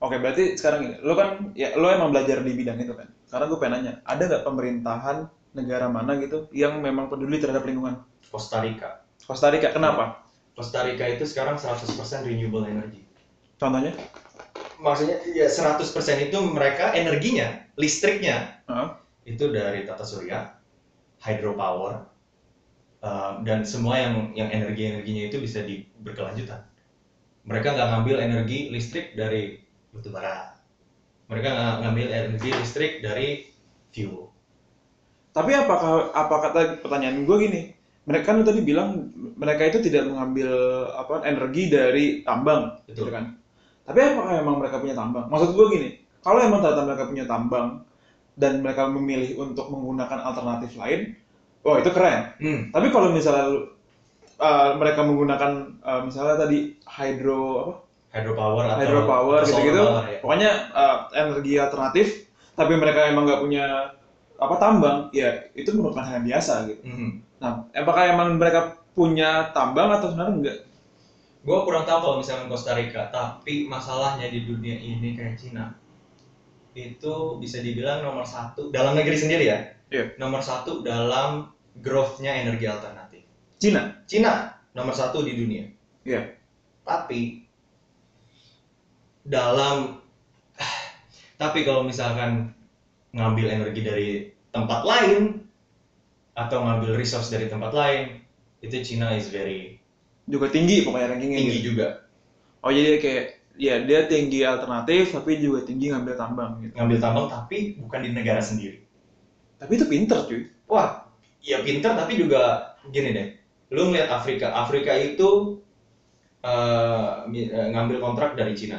Oke, berarti sekarang gini, lo kan, ya lo emang belajar di bidang itu kan. Sekarang gue pengen nanya, ada nggak pemerintahan negara mana gitu yang memang peduli terhadap lingkungan? Costa Rica. Costa Rica, kenapa? Costa Rica itu sekarang 100% renewable energy. Contohnya? Maksudnya ya 100% itu mereka energinya, listriknya Heeh. itu dari tata surya, hydropower, uh, dan semua yang yang energi-energinya itu bisa di berkelanjutan. Mereka nggak ngambil energi listrik dari batu bara. Mereka nggak ngambil energi listrik dari fuel. Tapi apakah apa kata pertanyaan gue gini, mereka kan tadi bilang mereka itu tidak mengambil apa energi dari tambang, Betul. gitu kan? Tapi apakah emang mereka punya tambang? Maksud gue gini, kalau emang ternyata mereka punya tambang dan mereka memilih untuk menggunakan alternatif lain, oh itu keren. Hmm. Tapi kalau misalnya uh, mereka menggunakan uh, misalnya tadi hydro apa? Hydropower atau hydropower atau solar gitu-gitu, power, ya. pokoknya uh, energi alternatif, tapi mereka emang nggak punya apa tambang, ya itu merupakan hal yang biasa gitu. Mhm. Nah, apakah emang mereka punya tambang atau sebenarnya enggak? Gue kurang tahu kalau misalkan Costa Rica, tapi masalahnya di dunia ini kayak Cina itu bisa dibilang nomor satu dalam negeri sendiri ya. Iya. Nomor satu dalam growth-nya energi alternatif. Cina. Cina nomor satu di dunia. Iya. Tapi dalam tapi kalau misalkan ngambil energi dari tempat lain atau ngambil resource dari tempat lain itu Cina is very Juga tinggi pokoknya rankingnya. tinggi gitu. juga Oh jadi kayak ya dia tinggi alternatif tapi juga tinggi ngambil tambang gitu. ngambil tambang tapi bukan di negara sendiri Tapi itu pinter cuy. wah ya pinter tapi juga gini deh lu ngeliat Afrika Afrika itu eh, eh, ngambil kontrak dari Cina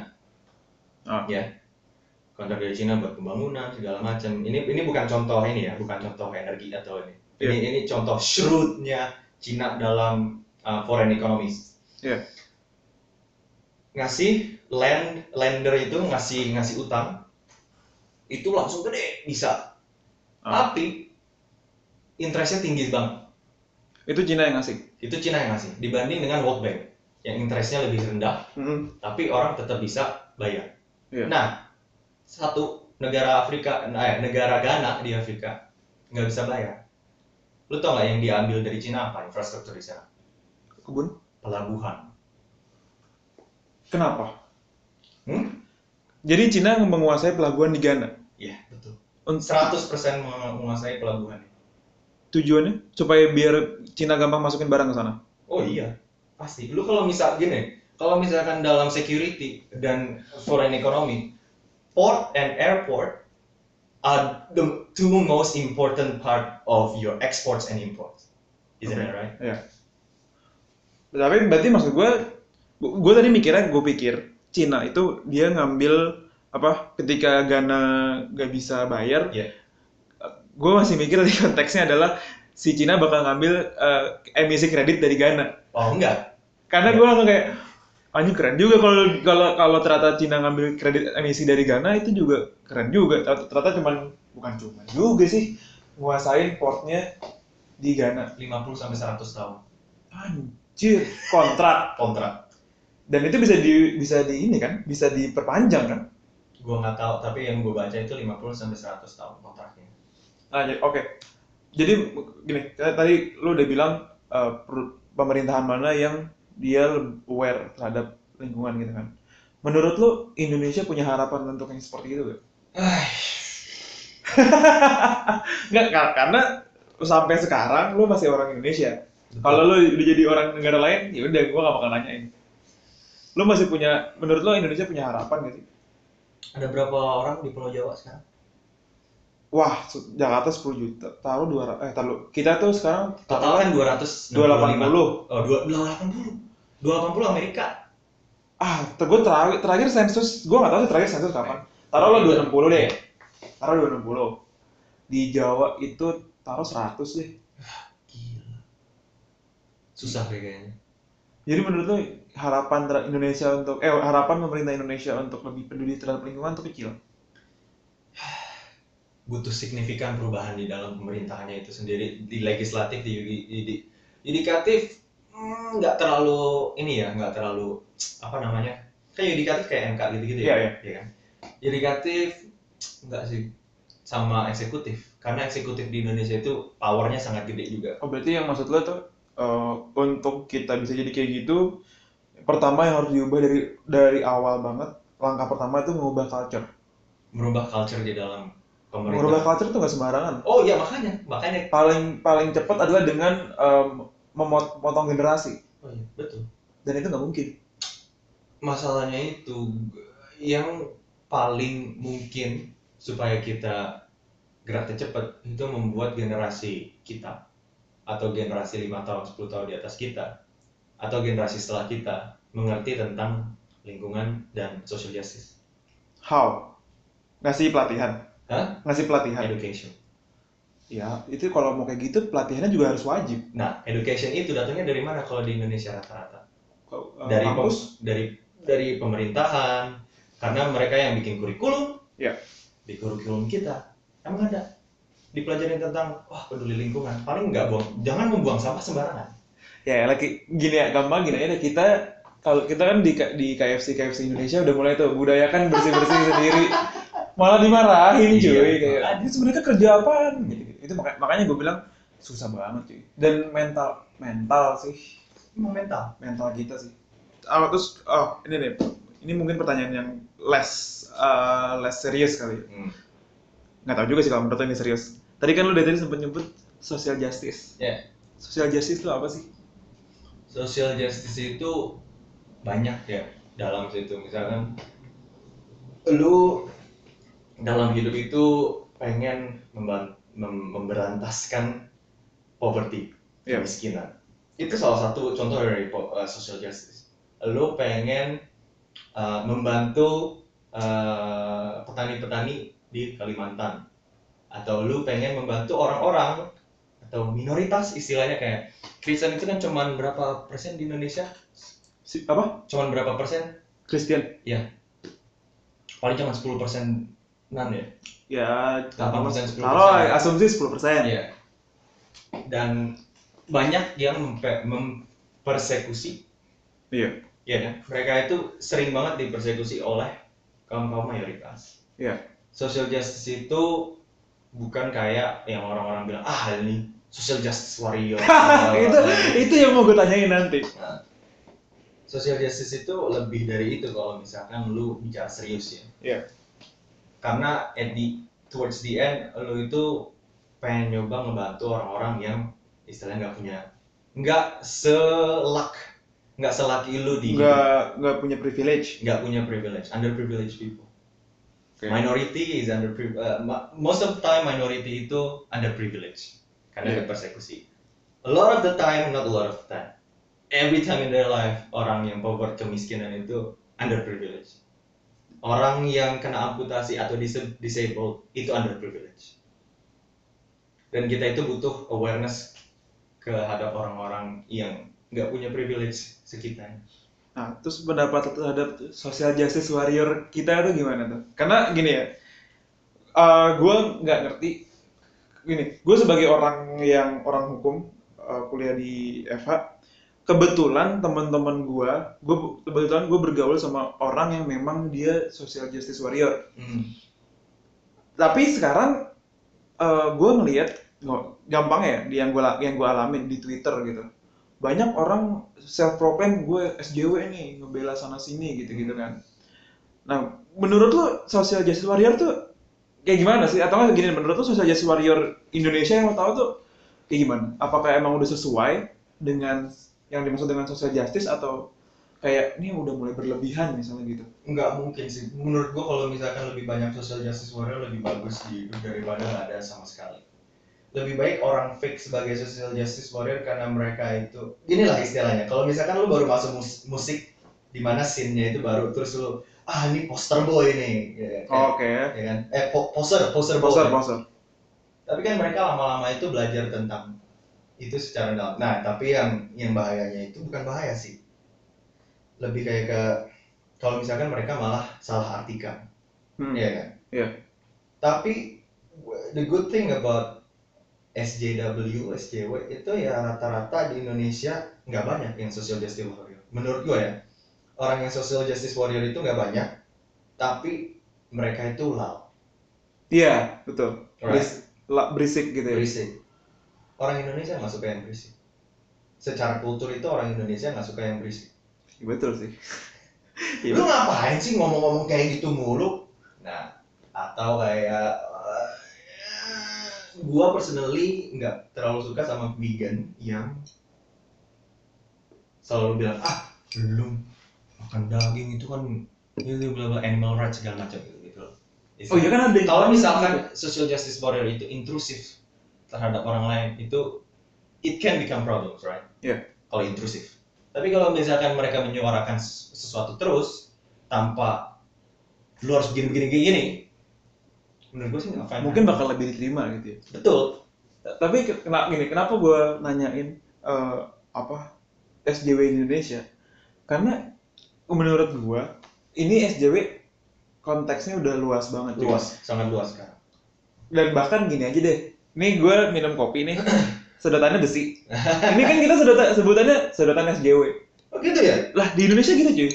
Ah. ya kontrak dari Cina buat pembangunan segala macam ini ini bukan contoh ini ya bukan contoh energi atau ini ini ini contoh shrewdnya Cina dalam uh, foreign economies Iya. ngasih land lender itu ngasih ngasih utang itu langsung gede bisa Ah. tapi interestnya tinggi banget Itu Cina yang ngasih. itu Cina yang ngasih dibanding dengan World Bank yang interestnya lebih rendah Mm-mm. tapi orang tetap bisa bayar. Iya. Nah, satu negara Afrika, eh, negara Ghana di Afrika nggak bisa bayar. Lu tau nggak yang diambil dari Cina apa infrastruktur di sana? Kebun. Pelabuhan. Kenapa? Hmm? Jadi Cina menguasai pelabuhan di Ghana. Iya betul. Untuk 100% mengu- menguasai pelabuhan. tujuannya supaya biar Cina gampang masukin barang ke sana. Oh iya, pasti. Lu kalau misal gini, kalau misalkan dalam security dan foreign economy, port and airport are the two most important part of your exports and imports. Isn't Oke. that right? Tapi berarti maksud gue, gue tadi mikirnya gue pikir Cina itu dia ngambil apa ketika Ghana gak bisa bayar, Iya. gue masih mikir di konteksnya adalah si Cina bakal ngambil eh, emisi kredit dari Ghana. Oh enggak. Karena Iya. gue langsung kayak anjing keren juga kalau kalau kalau ternyata Cina ngambil kredit emisi dari Ghana itu juga keren juga. Ternyata, cuman bukan cuman juga sih nguasain portnya di Ghana. 50 sampai 100 tahun Anjir, kontrak. kontrak. Dan itu bisa di bisa di ini kan, bisa diperpanjang kan? Gua nggak tahu, tapi yang gue baca itu 50 sampai 100 tahun kontraknya. Nah, oke. Jadi gini, kayak tadi lu udah bilang eh, per- pemerintahan mana yang dia aware terhadap lingkungan gitu kan. Menurut lu Indonesia punya harapan untuk yang seperti itu gak? Nggak, ka- karena sampai sekarang lu masih orang Indonesia. Kalau lu udah jadi orang negara lain, ya udah gua gak bakal nanyain. Lu masih punya, menurut lu Indonesia punya harapan gak sih? ada berapa orang di Pulau Jawa sekarang? Wah, Jakarta 10 juta, taruh 200, eh taruh, kita tuh sekarang Total kan 200 280. Oh, 280. 280 Amerika. Ah, ter- gua terakhir, terakhir sensus, gua gak tahu sih terakhir sensus kapan. Taruh lo 260 deh, taruh 260. Di Jawa itu taruh 100 deh. Susah deh kayaknya. Jadi menurut lu harapan Indonesia untuk, eh harapan pemerintah Indonesia untuk lebih peduli terhadap lingkungan tuh kecil? butuh signifikan perubahan di dalam pemerintahannya itu sendiri. Di legislatif di, di, di yudikatif hmm, nggak terlalu ini ya nggak terlalu apa namanya? Kan yudikatif kayak MK gitu-gitu Iya, ya iya. Iya kan? Yudikatif nggak sih. Sama eksekutif. Karena eksekutif di Indonesia itu powernya sangat gede juga. Oh berarti yang maksud lo tuh eh, untuk kita bisa jadi kayak gitu, pertama yang harus diubah dari dari awal banget, langkah pertama itu mengubah culture. merubah culture di dalam pemerintah Mengubah culture tuh nggak sembarangan. oh iya makanya makanya Paling paling cepat adalah dengan em, memotong generasi, oh iya betul dan itu nggak mungkin. masalahnya itu yang paling mungkin supaya kita geraknya cepat itu membuat generasi kita atau generasi lima tahun 10 tahun di atas kita atau generasi setelah kita mengerti tentang lingkungan dan social justice How? Ngasih pelatihan. Hah? Ngasih pelatihan. education Ya, itu kalau mau kayak gitu pelatihannya juga harus wajib. nah education itu datangnya dari mana kalau di Indonesia rata-rata eh, dari kampus, dari dari pemerintahan karena mereka yang bikin kurikulum Ya. di kurikulum kita emang ada dipelajarin tentang wah peduli lingkungan. Paling nggak buang jangan membuang sampah sembarangan. Ya lagi gini ya gampang gini aja deh. kita kalau kita kan di di KFC KFC Indonesia udah mulai tuh budayakan bersih bersih sendiri. Malah dimarahin cuy Iya. kayak ah, ini sebenarnya kerja apaan? Gitu, itu makanya makanya gue bilang susah banget cuy. Dan mental mental sih. Emang mental? Mental kita sih. Oh, terus oh ini deh. Ini mungkin pertanyaan yang less uh, less serius kali. Ya. hmm. nggak tahu juga sih kalau menurut ini serius tadi kan lu dari tadi sempat nyebut social justice. Ya. Social justice itu apa sih? Social justice itu banyak ya dalam situ. Misalkan lu dalam hidup itu pengen mem- memberantaskan poverty Iya. kemiskinan. Itu salah satu contoh dari uh, social justice. Lu pengen uh, membantu uh, petani-petani di Kalimantan atau lu pengen membantu orang-orang atau minoritas istilahnya kayak Kristen itu kan cuman berapa persen di Indonesia si, apa cuman berapa persen Christian paling cuma 10 persen nan ya ya 8%, 10%. kalau asumsi 10 persen Iya. Dan banyak yang mempe- mempersekusi, iya ya kan? Mereka itu sering banget dipersekusi oleh kaum kaum mayoritas. Iya. Social justice itu bukan kayak yang orang-orang bilang ah ini social justice warrior. itu itu yang mau gue tanyain nanti social justice itu lebih dari itu kalau misalkan lu bicara serius ya. Iya. Karena at the towards the end lu itu pengen nyoba ngebantu orang-orang yang istilahnya nggak punya nggak selak nggak selaki lu di nggak nggak punya privilege nggak punya privilege underprivileged people Oke. minority is under uh, most of the time minority itu underprivileged karena Iya. ada persekusi a lot of the time not a lot of the time. Every time in their life orang yang pover kemiskinan itu underprivileged orang yang kena amputasi atau dis- disabled itu underprivileged dan kita itu butuh awareness kehadap orang-orang yang nggak punya privilege sekitarnya nah terus pendapat terhadap social justice warrior kita itu gimana tuh? Karena gini ya gue nggak ngerti gini gue sebagai orang yang orang hukum uh, kuliah di FH kebetulan teman-teman gue gue kebetulan gue bergaul sama orang yang memang dia social justice warrior. Hmm. tapi sekarang gue ngelihat gampang ya yang gue yang gue alamin di Twitter gitu banyak orang self proclaim gue SJW nih ngebela sana sini gitu gitu kan. Nah menurut lu social justice warrior tuh kayak gimana sih? Atau gini menurut lu social justice warrior Indonesia yang lo tahu tuh kayak gimana? Apakah emang udah sesuai dengan yang dimaksud dengan social justice atau kayak ini udah mulai berlebihan misalnya gitu? Nggak mungkin sih. Menurut gua kalau misalkan lebih banyak social justice warrior lebih bagus hidup daripada nggak ada sama sekali lebih baik orang fake sebagai social justice warrior karena mereka itu inilah istilahnya. Kalau misalkan lu baru masuk mus- musik di mana scene-nya itu baru terus lu ah ini poster boy nih ya, kayak- oke. Ya kan? Eh po- poser poser boy. Poser poser tapi kan mereka lama-lama itu belajar tentang itu secara dalam. Nah tapi yang yang bahayanya itu bukan bahaya sih. Lebih kayak ke kalau misalkan mereka malah salah artikan. Hmm. Iya kan? Iya. tapi the good thing about SJW SJW itu ya rata-rata di Indonesia nggak banyak yang social justice warrior. Menurut gue ya orang yang social justice warrior itu nggak banyak tapi mereka itu loud. Iya betul. Right. Berisik gitu ya. Berisik. Orang Indonesia nggak suka yang berisik. Secara kultur itu orang Indonesia nggak suka yang berisik. Iya, betul sih. Lu ngapain sih ngomong-ngomong kayak gitu mulu? Nah atau kayak gua personally nggak terlalu suka sama vegan yang selalu bilang ah belum makan daging itu kan itu bla bla animal rights segala macam gitu gitu loh. oh iya kan ada kalau misalkan social justice warrior itu intrusif terhadap orang lain itu it can become problems right Iya. kalau intrusif tapi kalau misalkan mereka menyuarakan ses- sesuatu terus tanpa lu harus begini begini begini gini menurut gue sih nggak fine. Mungkin bakal lebih diterima gitu ya. Betul. Tapi ke- kena gini kenapa gue nanyain eh, apa SJW Indonesia? Karena menurut gue ini SJW konteksnya udah luas banget cuy. luas sangat luas sekarang dan bahkan gini aja deh. Nih gue minum kopi nih. Sedotannya besi. Ini kan kita sedotan sebutannya sedotan SJW oh gitu ya? Lah di Indonesia gitu cuy.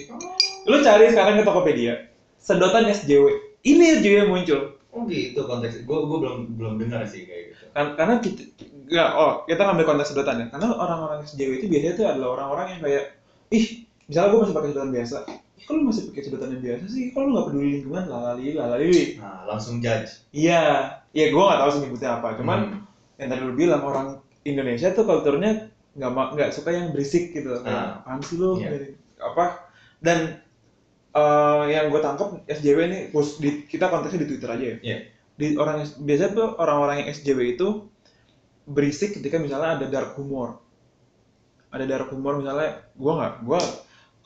Lu cari sekarang ke Tokopedia sedotan SJW ini SJW yang muncul oh gitu konteks. Gue gue belum belum dengar sih kayak gitu. Kan- karena kita nggak oh kita ngambil konteks sedotan ya. Karena orang-orang SJW itu biasanya tuh adalah orang-orang yang kayak ih misalnya gue masih pakai sedotan biasa. Ih kalau lu masih pakai sedotan yang biasa sih? Kalau lu nggak peduli lingkungan? Lalali lalali nah langsung judge. Iya. Iya gue nggak tahu sih nyebutnya apa. Cuman Hmm. yang tadi lu bilang orang Indonesia tuh kulturnya nggak nggak suka yang berisik gitu. Kayak Ah. apaan sih lu. Gini. apa? Dan eh, yang gue tangkap SJW ini pos- di, kita konteksnya di Twitter aja ya. Iya. di orang biasanya tuh orang-orang yang SJW itu berisik ketika misalnya ada dark humor. Ada dark humor misalnya gue nggak gue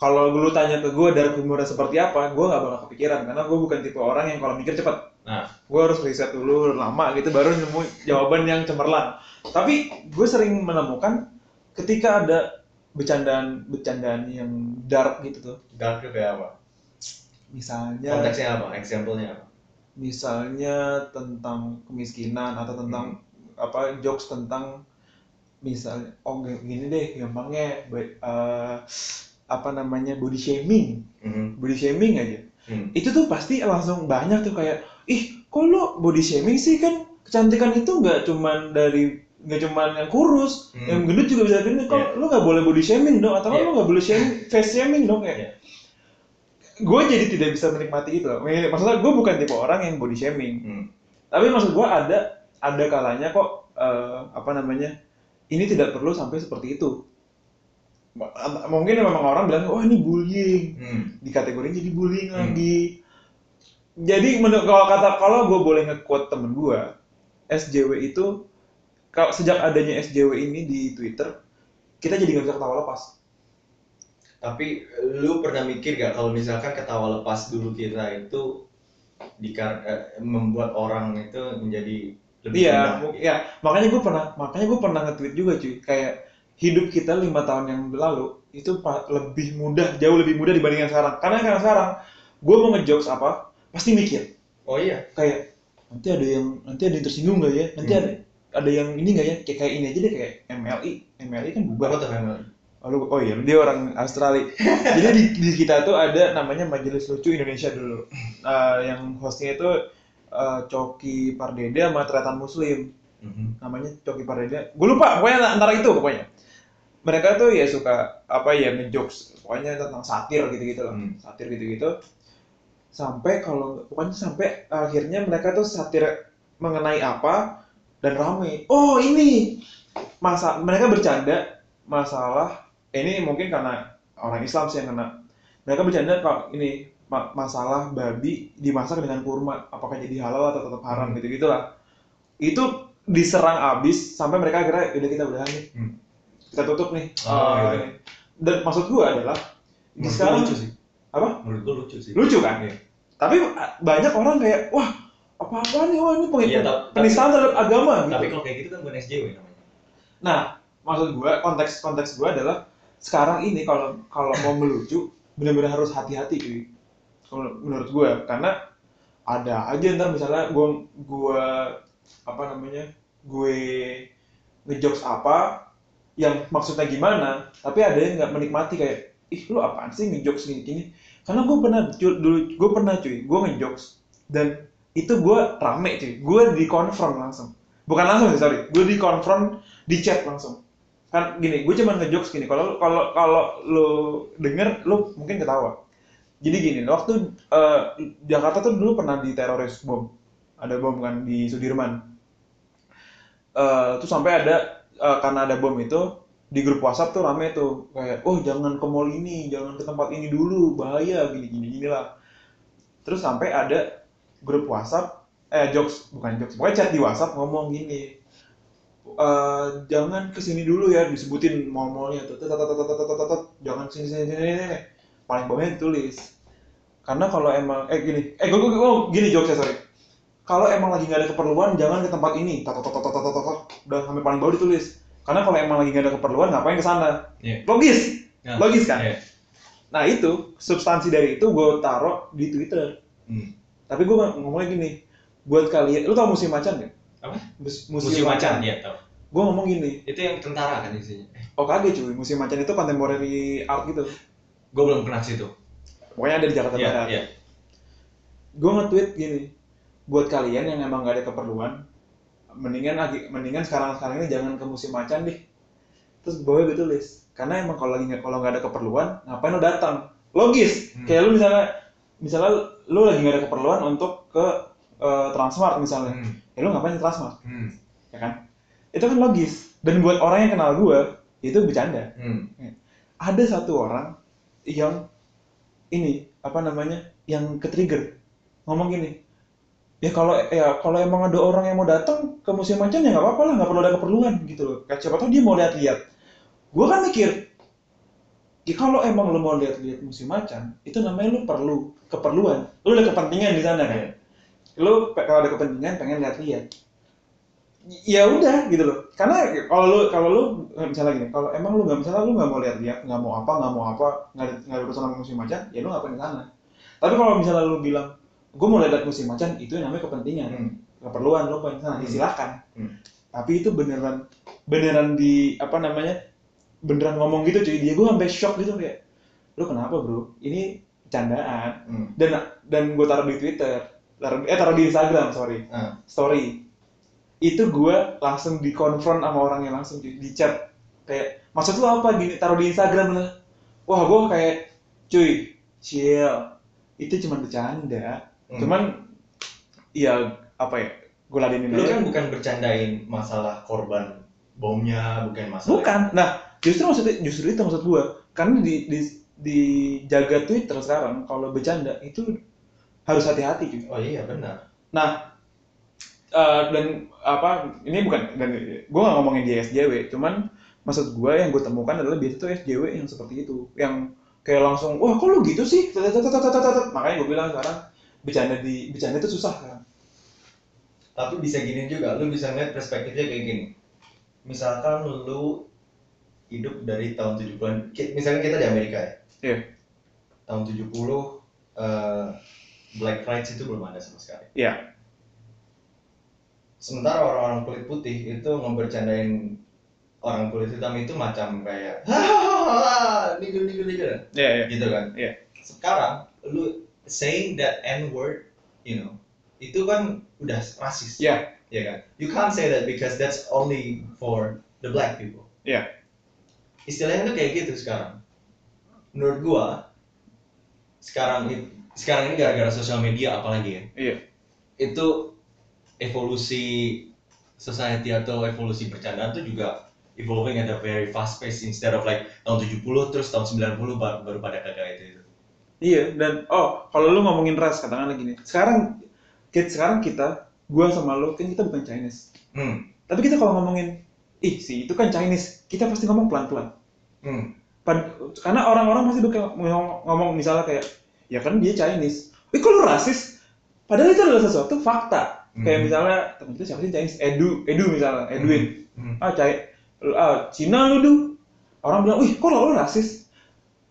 kalau lu tanya ke gue dark humornya seperti apa gue nggak bakal kepikiran karena gue bukan tipe orang yang kalau mikir cepat nah. Gue harus riset dulu lama gitu baru nemu jawaban yang cemerlang. Tapi gue sering menemukan ketika ada bercandaan bercandaan yang dark gitu tuh. Dark itu kayak apa misalnya konteksnya apa example-nya apa misalnya tentang kemiskinan atau tentang apa jokes tentang misalnya oh gini deh gampangnya eh, apa namanya body shaming Mhm. body shaming aja Hmm. itu tuh pasti langsung banyak tuh kayak ih kok lo body shaming sih kan kecantikan itu nggak cuman dari nggak cuman yang kurus Hmm. yang gendut juga bisa gendut kok Iya. lo nggak boleh body shaming dong atau Iya. lo nggak boleh shaming face shaming dong kayak Iya. Gue jadi tidak bisa menikmati itu loh. maksudnya gue bukan tipe orang yang body shaming Hmm. tapi maksud gue ada ada kalanya kok eh, apa namanya ini tidak perlu sampai seperti itu mungkin memang orang bilang oh ini bullying Hmm. dikategorin jadi bullying Hmm. lagi. Jadi menurut kalau kata kalau gue boleh nge-quote temen gue, SJW itu kalau sejak adanya SJW ini di Twitter, kita jadi nggak bisa ketawa lepas. Tapi lu pernah mikir gak kalau misalkan ketawa lepas dulu kita itu dikar eh, membuat orang itu menjadi lebih Iya, rendah gitu? ya makanya gue pernah makanya gue pernah nge-tweet juga cuy, kayak hidup kita lima tahun yang lalu itu lebih mudah, jauh lebih mudah dibandingkan sekarang. Karena karena sekarang gue mau ngejokes apa, pasti mikir. Oh iya. kayak nanti ada yang nanti ada yang tersinggung nggak ya nanti Hmm. ada ada yang ini nggak ya kayak kayak ini aja deh kayak MLI MLI kan bubar Apa tuh family? oh, iya dia orang Australia. Jadi di, di kita tuh ada namanya Majelis Lucu Indonesia dulu. Eh, yang hostnya itu eh, Coki Pardede sama Tretan Muslim. Mhm. namanya Coki Pardede. Gue lupa pokoknya antara itu pokoknya. Mereka tuh ya suka apa ya ngejokes pokoknya tentang satir gitu-gitu lah. Hmm. satir gitu-gitu. Sampai kalau pokoknya sampai akhirnya mereka tuh satir mengenai apa dan rame. Oh ini! Masa mereka bercanda masalah ini mungkin karena orang Islam sih yang kena mereka bercanda kalau ini ma- masalah babi dimasak dengan kurma apakah jadi halal atau tetap haram Hmm. gitu gitulah itu diserang abis sampai mereka akhirnya udah kita udahan nih Hmm. kita tutup nih Oh, Uh, gitu. ini. dan maksud gua adalah di sekarang lucu sih. apa Menurut gua lucu sih. lucu kan Iya. tapi uh, banyak orang kayak wah apa apa nih wah ini peng- Iya, tapi- penistaan terhadap agama gitu Tapi kalau kayak gitu kan bukan SJW namanya. nah maksud gua konteks konteks gua adalah sekarang ini kalau kalau mau melucu benar-benar harus hati-hati cuy. Menurut gua karena ada aja ntar misalnya gua gua apa namanya gue ngejokes apa yang maksudnya gimana tapi ada yang nggak menikmati kayak ih lu apaan sih ngejokes gini gini karena gue pernah dulu gue pernah cuy gue ngejokes dan itu gue rame cuy. Gue dikonfront langsung. Bukan langsung sorry. Gue dikonfront di chat langsung kan gini gue cuma ngejokes gini kalau kalau kalau lu denger lu mungkin ketawa. Jadi gini waktu eh, Jakarta tuh dulu pernah diteroris bom. Ada bom kan di Sudirman. Eh, terus sampai ada eh, karena ada bom itu di grup WhatsApp tuh rame tuh. Kayak oh jangan ke mall ini jangan ke tempat ini dulu bahaya gini gini gini lah. Terus sampai ada grup WhatsApp eh jokes bukan jokes pokoknya chat di WhatsApp ngomong gini eh jangan ke sini dulu ya disebutin mall-mallnya. Tuh jangan sini sini sini sini paling bawahnya ditulis. Karena kalau emang eh gini. Eh gue gue gue gini jokesnya sorry. Kalau emang lagi nggak ada keperluan jangan ke tempat ini. Udah sampai paling bawah ditulis. Karena kalau emang lagi nggak ada keperluan ngapain ke sana? Iya. logis. Nah, logis kan? iya. nah itu substansi dari itu gue taruh di Twitter. Hmm. tapi gue ngomongnya gini. Buat kalian lu tau musim macan nggak Apa? Mus- Museum macan, ya tau. gue ngomong gini Itu yang tentara kan isinya. Oh kagak cuy musim macan itu contemporary art gitu gua belum pernah situ. pokoknya ada di Jakarta Iya, Barat iya. gue nge-tweet gini buat kalian yang emang gak ada keperluan mendingan lagi mendingan sekarang sekarang ini jangan ke musim macan deh terus bawah gue tulis karena emang kalau lagi kalau nggak ada keperluan ngapain lo datang logis Hmm. kayak lu misalnya misalnya lu lagi nggak ada keperluan untuk ke eh, Transmart misalnya Hmm. Ya lu ngapain ke Transmart Hmm. ya kan? Itu kan logis. Dan buat orang yang kenal gue itu bercanda. Hmm. ada satu orang yang ini apa namanya yang ke trigger ngomong gini ya kalau ya kalau emang ada orang yang mau datang ke museum macan ya nggak apa-apa lah nggak perlu ada keperluan gitu loh. Kayak siapa tahu dia mau lihat-lihat. Gue kan mikir ya kalau emang lu mau lihat-lihat museum macan itu namanya lu perlu keperluan. Lu ada kepentingan di sana kan lu kalau ada kepentingan pengen lihat-lihat ya udah gitu loh karena kalau lu kalau lu misalnya gini kalau emang lu nggak misalnya lu nggak mau lihat-lihat nggak mau apa nggak mau apa nggak ada nggak urusan sama musim macan ya lu ngapain ke sana tapi kalau misalnya lu bilang gue mau lihat musim macan itu yang namanya kepentingan Hmm. keperluan lu pengen sana ya Hmm. silakan Hmm. tapi itu beneran beneran di apa namanya beneran ngomong gitu cuy dia gue sampai shock gitu kayak lu kenapa bro ini candaan Hmm. dan dan gue taruh di Twitter taruh, eh taruh di Instagram sorry. Ah. story. Itu gue langsung dikonfront sama orangnya langsung di, di chat. Kayak maksud lu apa? Gini taruh di Instagram. Lah wah gue kayak cuy chill. Itu cuma bercanda. Hmm. cuman ya apa ya gue ladenin Lu aja. kan bukan bercandain masalah korban bomnya, bukan masalah. bukan. Nah justru maksudnya justru itu maksud gue karena di di di jaga Twitter sekarang kalau bercanda itu harus hati-hati cuy Oh iya benar. Nah, eh, dan apa ini bukan dan gue nggak ngomongin dia SJW, cuman maksud gue yang gue temukan adalah biasa tuh SJW yang seperti itu, yang kayak langsung wah kok lu gitu sih, makanya gue bilang sekarang bercanda di bercanda itu susah kan. Tapi bisa gini juga, lu bisa ngeliat perspektifnya kayak gini. Misalkan lu hidup dari tahun 70-an, ki- misalnya kita di Amerika ya. Iya. Tahun 70 eh, Black Rights itu belum ada sama sekali. Iya. Sementara orang-orang kulit putih itu ngebercandain orang kulit hitam itu macam kayak hahaha nigger nigger nigger Iya iya. gitu kan. Iya. Sekarang lu saying that N word, you know, itu kan udah rasis. Iya. Ya kan? You can't say that because that's only for the black people. Iya. istilahnya tuh kayak gitu sekarang menurut gua sekarang ini sekarang ini gara-gara sosial media apalagi ya Iya. itu evolusi society atau evolusi bercandaan tuh juga evolving at a very fast pace instead of like tahun 70 terus tahun 90 baru, baru pada kagak itu itu Iya, dan oh, kalau lu ngomongin ras katakanlah gini. Sekarang kita sekarang kita, gua sama lu kan kita bukan Chinese. hmm. Tapi kita kalau ngomongin ih sih itu kan Chinese, kita pasti ngomong pelan-pelan. Hmm. Karena orang-orang pasti bakal ngomong, ngomong misalnya kayak ya kan dia Chinese. Kok lu rasis? Padahal itu adalah sesuatu fakta. Kayak Hmm. misalnya temen kita siapa sih Chinese? Edu, Edu misalnya, Edwin. Hmm. Ah, Cai, ah, Cina lu du. Orang bilang, wih kok lu rasis?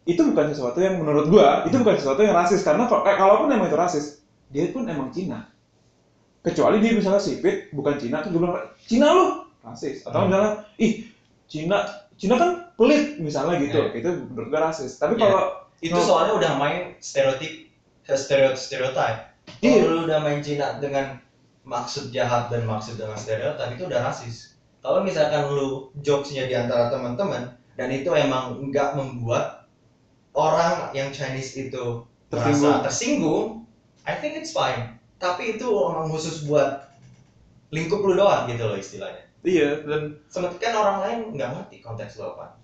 Itu bukan sesuatu yang menurut gua, itu bukan sesuatu yang rasis. Karena kalau- eh, kalaupun emang itu rasis, dia pun emang Cina. Kecuali dia misalnya sipit, bukan Cina, terus dia bilang, Cina lu rasis. Atau Hmm. misalnya, ih Cina, Cina kan pelit misalnya gitu. Iya. Itu menurut gua rasis. Tapi Iya. kalau itu No. soalnya udah main stereotip stereotip stereotip Iya. kalau lu udah main Cina dengan maksud jahat dan maksud dengan stereotip itu udah rasis kalau misalkan lu jokesnya di antara teman-teman dan itu emang nggak membuat orang yang Chinese itu Tersinggung. merasa tersinggung I think it's fine tapi itu emang khusus buat lingkup lu doang gitu loh istilahnya iya dan sementara kan orang lain nggak ngerti konteks lo apa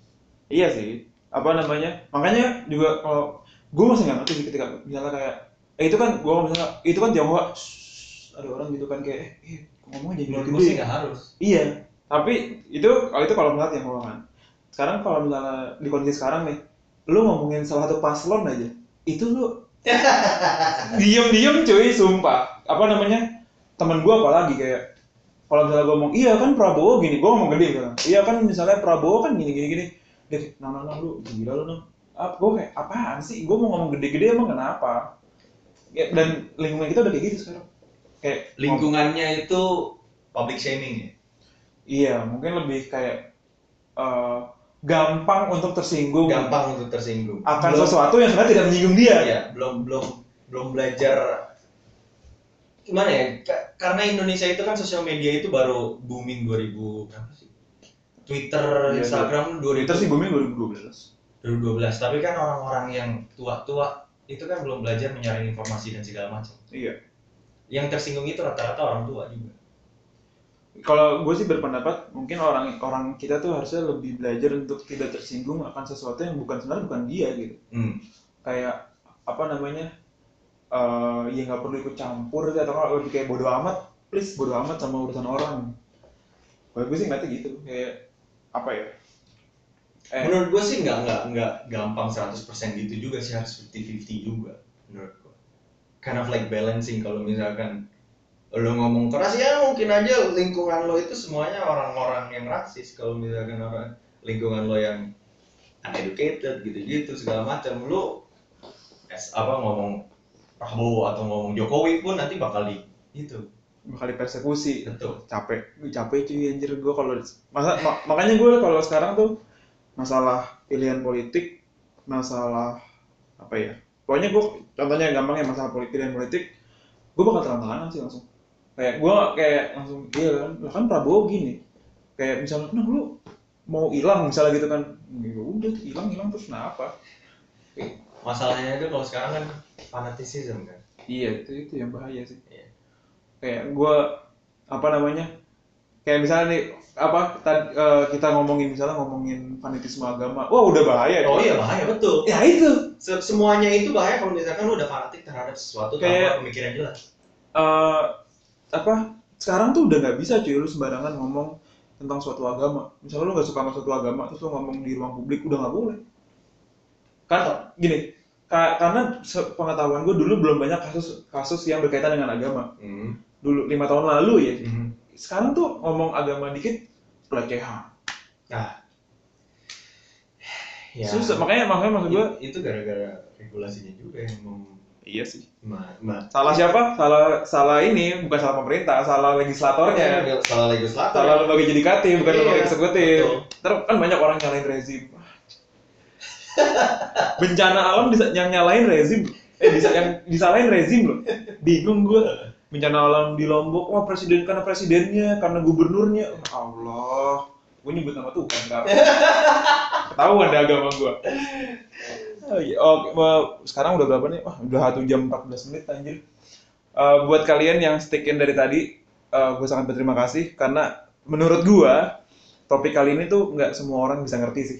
Iya sih. Apa namanya? Makanya juga kalau gue masih nggak ngerti sih ketika misalnya kayak eh itu kan gue misalnya itu kan Tionghoa ada orang gitu kan kayak eh, eh ngomongnya jadi gede. gue sih nggak harus Iya. Tapi itu kalau itu kalau melihat Tionghoa kan. Sekarang kalau misalnya di kondisi sekarang nih, lu ngomongin salah satu paslon aja, itu lu diem-diem cuy, sumpah. Apa namanya? Temen gue apalagi kayak kalau misalnya gue ngomong, iya kan Prabowo gini, gue ngomong gede misalnya. Iya kan misalnya Prabowo kan gini gini gini. Dia kayak, nah, nah, nah, lu gila lu nah. Apa, gue kayak, apaan sih? Gue mau ngomong gede-gede emang kenapa? Ya, dan lingkungan kita udah kayak gitu sekarang. Kayak lingkungannya itu public shaming ya Iya, mungkin lebih kayak eh, gampang untuk tersinggung gampang untuk tersinggung akan belum, sesuatu yang sebenarnya tidak menyinggung dia. ya belum belum belum belajar gimana ya ka- karena Indonesia itu kan sosial media itu baru booming 2000 berapa sih Twitter Iya, Instagram 2000 Twitter sih booming 2012. 2012 tapi kan orang-orang yang tua-tua itu kan belum belajar menyaring informasi dan segala macam Iya. yang tersinggung itu rata-rata orang tua juga Kalau gue sih berpendapat mungkin orang orang kita tuh harusnya lebih belajar untuk tidak tersinggung akan sesuatu yang bukan sebenarnya bukan dia gitu. hmm. Kayak apa namanya? eh ya nggak perlu ikut campur gitu, atau kalau lebih kayak bodoh amat, please bodoh amat sama urusan orang. Kalau gue sih ngeliatnya gitu, kayak apa ya? Eh, menurut gue sih nggak nggak nggak gampang 100% gitu juga sih harus 50-50 juga menurut gue kind of like balancing kalau misalkan lo ngomong keras ya mungkin aja lingkungan lo itu semuanya orang-orang yang rasis. Kalau misalkan orang lingkungan lo yang uneducated gitu-gitu segala macam lo es, apa ngomong Prabowo atau ngomong Jokowi pun nanti bakal di itu bakal dipersekusi. betul. Capek. Gue capek cuy anjir. Gue kalau masa ma- makanya gue kalau sekarang tuh masalah pilihan politik masalah apa ya? Pokoknya gue contohnya gampangnya masalah politik pilihan politik gue bakal terang-terangan sih langsung. Kayak gue kayak langsung iya kan? Lah kan Prabowo gini. Kayak misalnya nah lu mau hilang misalnya gitu kan. Ya udah hilang hilang terus kenapa? Masalahnya itu kalau sekarang kan fanatisism kan? Iya itu itu yang bahaya sih. Kayak gue apa namanya kayak misalnya nih apa tad- eh, kita ngomongin misalnya ngomongin fanatisme agama wah udah bahaya oh iya bahaya betul. Ya itu. Se- semuanya itu bahaya kalau misalkan lu udah fanatik terhadap sesuatu Kayak- tanpa pemikiran jelas. eh apa sekarang tuh udah nggak bisa cuy lu sembarangan ngomong tentang suatu agama. Misalnya lu nggak suka sama suatu agama terus lu ngomong di ruang publik udah nggak boleh. Kan gini ka- karena pengetahuan gue dulu belum banyak kasus kasus yang berkaitan dengan agama dulu lima tahun lalu ya. Sekarang tuh ngomong agama dikit pelecehan. Nah, ya. susah makanya makanya maksud gue It- itu gara-gara regulasinya juga yang mem- iya sih. ma- ma- salah siapa? Salah salah ini bukan salah pemerintah salah legislatornya. Salah legislator. salah lembaga yudikatif bukan Iya, lembaga eksekutif. terus kan banyak orang nyalain rezim. Bencana alam bisa yang nyalain rezim. Eh bisa yang disalahin rezim loh. Bingung gue bencana alam di lombok wah presiden karena presidennya karena gubernurnya. Ya Allah. Gue nyebut nama Tuhan nggak ketahuan deh agama gue oh, iya. oh, sekarang udah berapa nih? Wah udah satu jam 14 menit anjir. Eh, buat kalian yang stickin dari tadi eh, gue sangat berterima kasih karena menurut gue topik kali ini tuh nggak semua orang bisa ngerti sih.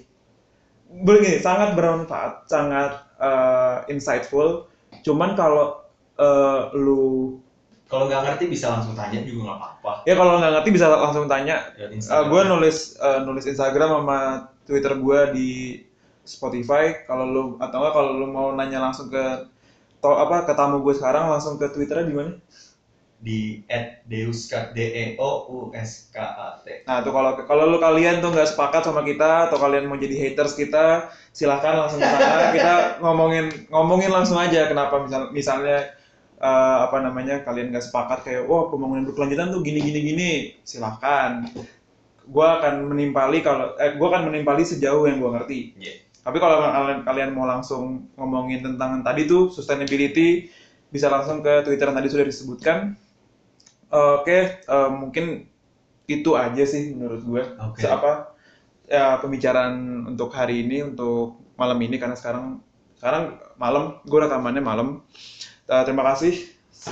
Begini sangat bermanfaat sangat eh, insightful. Cuman kalau eh, lu Kalau nggak ngerti bisa langsung tanya juga nggak apa-apa. ya kalau nggak ngerti bisa langsung tanya Lihat gue Instagram. nulis eh, nulis Instagram sama Twitter gue di Spotify kalau lu atau enggak kalau lu mau nanya langsung ke to, apa ke tamu gue sekarang langsung ke Twitternya di mana? di @deuska d e o u s k a t. Nah tuh kalau kalau lu kalian tuh nggak sepakat sama kita atau kalian mau jadi haters kita silahkan langsung ke sana kita ngomongin ngomongin langsung aja kenapa misal misalnya eh, apa namanya kalian nggak sepakat kayak wah pembangunan berkelanjutan tuh gini gini gini silahkan gua akan menimpali kalau eh, gua akan menimpali sejauh yang gua ngerti Iya. tapi kalau kalian kalian mau langsung ngomongin tentang tadi tuh sustainability bisa langsung ke Twitter yang tadi sudah disebutkan Oke, eh, mungkin itu aja sih menurut gue. Se- Apa ya pembicaraan untuk hari ini untuk malam ini karena sekarang sekarang malam, gue rekamannya malam. Eh, terima kasih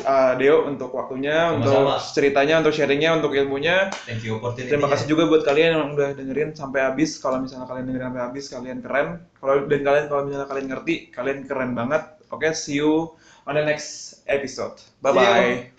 eh, Deo untuk waktunya, untuk Sama-sama. ceritanya, untuk sharingnya, untuk ilmunya. Thank you opportunity. Terima kasih juga buat kalian yang udah dengerin sampai habis. Kalau misalnya kalian dengerin sampai habis, kalian keren. Kalau dan kalian kalau misalnya kalian ngerti, kalian keren banget. Oke, see you on the next episode. Bye bye.